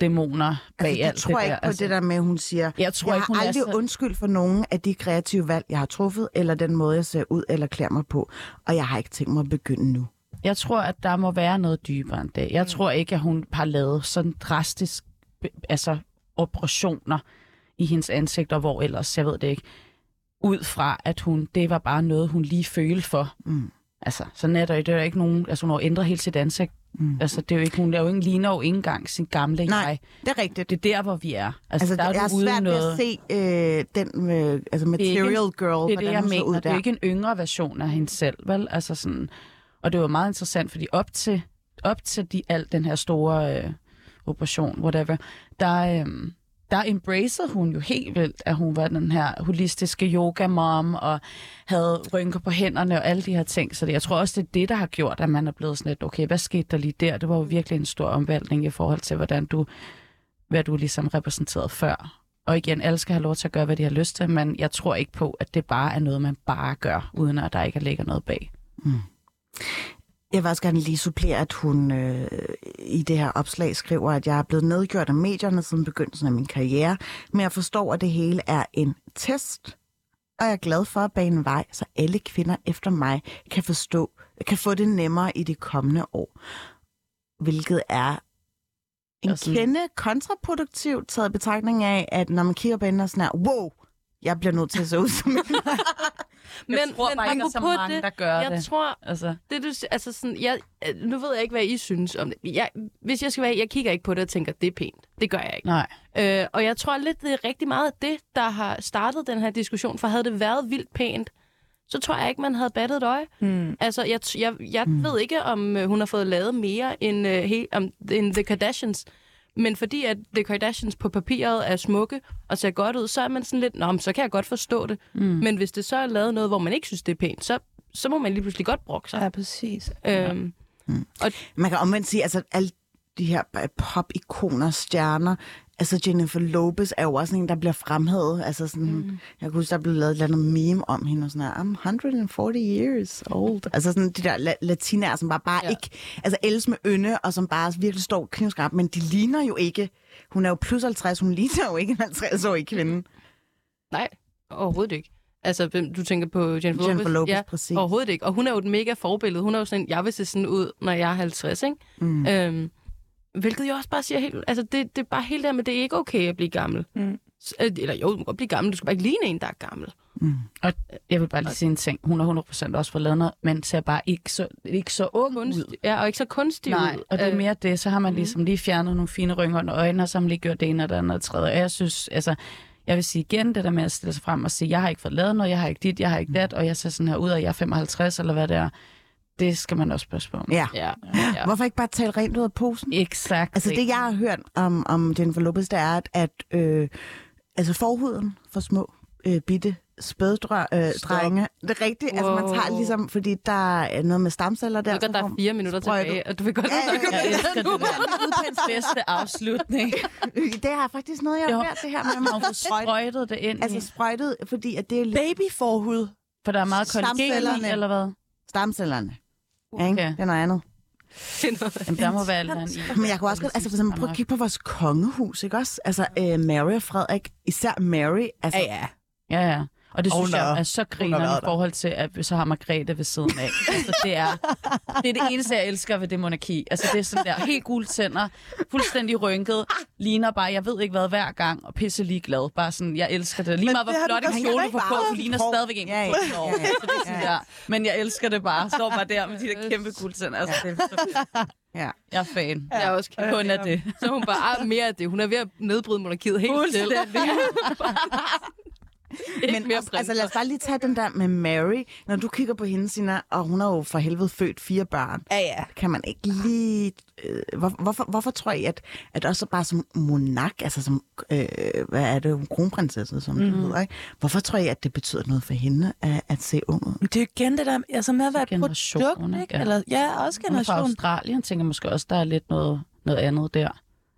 dæmoner bag Altså, jeg alt tror det ikke der. på altså, det der med, hun siger, Jeg tror jeg ikke, hun har er aldrig så- undskyld for nogen af de kreative valg, jeg har truffet, eller den måde, jeg ser ud eller klæder mig på. Og jeg har ikke tænkt mig at begynde nu. Jeg tror, at der må være noget dybere end det. Jeg tror ikke, at hun har lavet sådan drastisk altså, operationer i hendes ansigt, og hvor ellers, jeg ved det ikke, ud fra, at hun, det var bare noget, hun lige følte for. Mm. Altså, sådan er der, det er jo ikke nogen, altså hun ændret hele sit ansigt. Mm. Altså, det er jo ikke, hun er jo ikke, ligner jo ikke engang sin gamle Nej, jeg. Det er rigtigt. Det er der, hvor vi er. Altså, Altså, der er jeg er svært noget... at se øh, den øh, altså material girl, det er det, jeg hun ser ud mener. Det er der. ikke en yngre version af hende selv, vel? Altså sådan, og det var meget interessant, fordi op til, op til de, al den her store øh, operation, whatever, der, øh, der embracede hun jo helt vildt, at hun var den her holistiske yoga-mom, og havde rynker på hænderne og alle de her ting. Så det, jeg tror også, det er det, der har gjort, at man er blevet sådan lidt, okay, hvad skete der lige der? Det var jo virkelig en stor omvæltning i forhold til, hvordan du, hvad du ligesom repræsenterede før. Og igen, alle skal have lov til at gøre, hvad de har lyst til, men jeg tror ikke på, at det bare er noget, man bare gør, uden at der ikke ligger noget bag. Mm. Jeg vil også gerne lige supplere, at hun øh, i det her opslag skriver, at jeg er blevet nedgjort af medierne siden begyndelsen af min karriere, men jeg forstår, at det hele er en test, og jeg er glad for at bane vej, så alle kvinder efter mig kan forstå, kan få det nemmere i de kommende år. Hvilket er en kende kontraproduktivt taget betragtning af, at når man kigger på hende og sådan her, wow, jeg bliver nødt til at se ud som en Men, tror men bare ikke, der så mange, det, der gør jeg det. tror, Altså, det du, altså sådan, jeg, nu ved jeg ikke, hvad I synes om det. Jeg, hvis jeg skal være, jeg kigger ikke på det og tænker, det er pænt. Det gør jeg ikke. nej. Øh, og jeg tror lidt, det er rigtig meget det, der har startet den her diskussion. For havde det været vildt pænt, så tror jeg ikke, man havde battet et øje. Mm. Altså, jeg, jeg, jeg mm. ved ikke, om øh, hun har fået lavet mere end, øh, he, om, end The Kardashians. Men fordi at The Kardashians på papiret er smukke og ser godt ud, så er man sådan lidt, Nå, men så kan jeg godt forstå det. Mm. Men hvis det så er lavet noget, hvor man ikke synes, det er pænt, så, så må man lige pludselig godt brokke sig. Ja, præcis. Øhm, Man kan omvendt sige, altså alle de her pop-ikoner, stjerner, altså Jennifer Lopez er jo også en, der bliver fremhævet. Altså sådan, mm. jeg kan huske, der blev lavet et eller andet meme om hende, og sådan her, I'm 140 years old. Altså sådan de der la- latinaer, som bare, bare ja. Ikke, altså ellers med ynde, og som bare virkelig står knivskarpt, men de ligner jo ikke, hun er jo plus 50, hun ligner jo ikke en 50-årig kvinde. nej, overhovedet ikke. Altså, hvem- du tænker på Jennifer, Jennifer Lopez, ja, præcis. Overhovedet ikke. Og hun er jo et mega forbillede. Hun er jo sådan, jeg vil se sådan ud, når jeg er 50, ikke? Mm. Øhm, hvilket jo også bare siger helt... Altså, det, det er bare helt der med, det er ikke okay at blive gammel. Mm. Øh, Eller jo, du må godt blive gammel. Du skal bare ikke ligne en, der er gammel. Og jeg vil bare lige sige en ting. Hun har 100% også fået lavet noget, men ser bare ikke så, ikke så ung Kunst, ud. ja, og ikke så kunstig Nej, ud. og det er Øh, mere det. Så har man ligesom lige fjernet nogle fine rynker under øjnene, og så har man lige gjort det ene og det andet og tredje. Og jeg synes, altså, jeg vil sige igen det der med at stille sig frem og sige, jeg har ikke fået lavet noget, jeg har ikke dit, jeg har ikke dat, og jeg ser sådan her ud, og jeg er 55, eller hvad det er. Det skal man også passe på. Ja. Ja, ja. Hvorfor ikke bare tale rent ud af posen? Exakt. Altså det, jeg har hørt om, om Jennifer Lopez, det er, at, at øh, altså forhuden for små øh, bitte spæddrenge. Øh, drenge. det er rigtigt. Altså, man tager Wow. ligesom, fordi der er noget med stamceller der. Ved godt, der er fire minutter sprøjtet. tilbage, og du vil godt Ja, ja, snakke om det elsker nu. det der. Bedste afslutning. Det er faktisk noget, jeg har hørt det her med, at man få sprøjtet. det ind Altså sprøjtet, fordi at det er lidt Babyforhud. For der er meget kollagen eller hvad? stamcellerne. Okay. Okay. Det er noget andet. Jamen, der må være andet i. Men jeg kunne også godt, altså for eksempel, prøv at kigge på vores kongehus, ikke også? Altså øh, Mary og Frederik, især Mary, altså Ja, ja. Ja, ja. Og det synes jeg er- så griner i forhold til, at så har Margrethe ved siden af. altså, det er, det er det eneste, jeg elsker ved det monarki. Altså, det er sådan der helt gule tænder, fuldstændig rynket, ligner bare, jeg ved ikke hvad, hver gang, og pisse ligeglad. Bare sådan, jeg elsker det. Lige meget, hvor flot en kjole får på, du ligner stadigvæk en Ja, ja, på 17 år. ja, ja. Så det er sådan der. Men jeg elsker det bare. Står bare der med de der kæmpe gule tænder. Altså, det er så. Ja. Jeg er fan. Jeg er også kæmpe Kun af det. Så hun bare ah, mere af det. Hun er ved at nedbryde monarkiet helt selv. Ikke Men mere også, altså lad os bare lige tage den der med Mary. Når du kigger på hende, Sina, og hun har jo for helvede født fire børn. Ja, ja. Kan man ikke lige... Øh, hvor, hvorfor, hvorfor tror I, at, at også bare som monark, altså som... Øh, hvad er det? Kronprinsesse, som mm. det hedder, ikke? Hvorfor tror I, at det betyder noget for hende at, at se ung ud? Det er jo igen det der, altså med at være et Generation, produkt, ikke? Ja. Eller, ja, også Hun er fra generation. Australien, tænker jeg måske også, der er lidt noget, noget andet der.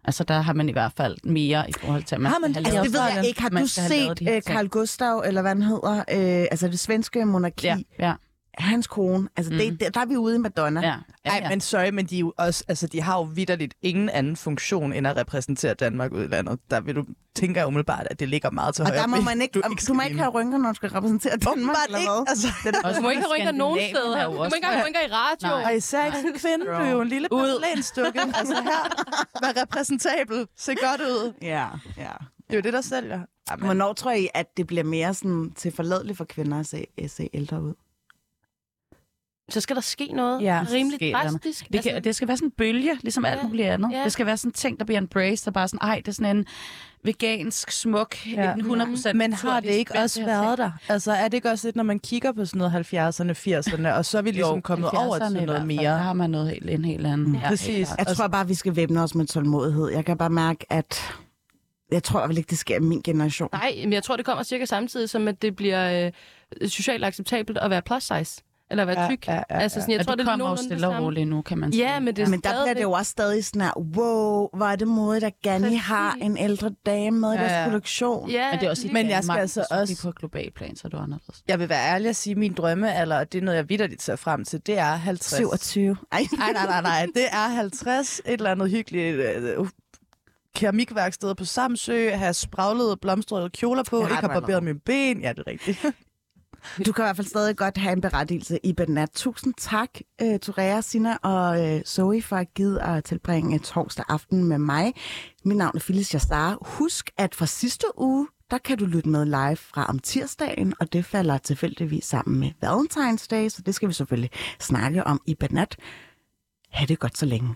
Altså, der har man i hvert fald mere i forhold til, at man Har man skal Altså, det ved jeg ikke. Har du set øh. Carl Gustav, eller hvad han hedder? Øh, altså det svenske monarki. Ja, ja, Hans kone. Altså, det, Mhm. det, der er vi ude i Madonna. ja. ja, Nej, ja. men sorry, men de, er jo også, altså, de har jo vidderligt ingen anden funktion, end at repræsentere Danmark ud i landet. Der vil du tænker jeg umiddelbart, at det ligger meget til Og højre. der må man ikke, Du du, ikke du må ikke have rynker, når du skal repræsentere Danmark, eller ikke. hvad? Altså, det er Også Du må ikke have rynker nogen steder. har Du må ikke have rynker i radio. Nej. og især ikke som kvinde, du er jo en lille Ud. porcelænsstykke. altså her, vær repræsentabel, se godt ud. Ja, ja. Det er jo det, der sælger. Jamen, Hvornår tror I, at det bliver mere sådan til forladeligt for kvinder at se, at se ældre ud? Så skal der ske noget Ja. rimelig der drastisk. Det, kan, det skal være sådan en bølge, ligesom alt Ja, muligt andet. ja. Det skal være sådan en ting, der bliver embraced, der bare sådan, ej, det er sådan en vegansk, smuk, Ja. ja. 100% Men har det ikke også været der? Altså er det ikke også lidt, når man kigger på sådan noget 70'erne, 80'erne, og så er vi ligesom kommet over til noget Der mere? har man noget helt, en helt anden. Mm, Ja, præcis. Jeg tror bare, vi skal væbne os med tålmodighed. Jeg kan bare mærke, at jeg tror vel ikke, det sker i min generation. Nej, men jeg tror, det kommer cirka samtidig, som at det bliver øh, socialt acceptabelt at være plus size. Eller være Ja, tyk. ja, ja, altså, sådan, jeg Og tror, det det er kommer jo stille og roligt nu, kan man sige. Ja, men det er Men der bliver det jo også stadig sådan her, wow, hvor er det modigt, at Præcis. har en ældre dame med i Ja, deres ja. produktion. Ja, Men det er også Men jeg skal altså også- på global plan, så er det anderledes. Jeg vil være ærlig og sige, at min drømmealder, og det er noget, jeg vidderligt ser frem til, det er 50. 27. Ej. Nej, nej, nej, nej. Det er 50. Et eller andet hyggeligt øh, keramikværksted på Samsø, have spraglede blomstrede kjoler på, har ikke du have barberet mine ben. Ja, det er rigtigt. Du kan i hvert fald stadig godt have en berettigelse i Benat. Tusind tak, uh, Torea, Sina og uh, Zoe, for at give at tilbringe torsdag aften med mig. Mit navn er Phyllis Jastar. Husk, at fra sidste uge, der kan du lytte med live fra om tirsdagen, og det falder tilfældigvis sammen med Valentine's Day, så det skal vi selvfølgelig snakke om i Benat. Ha' det godt så længe.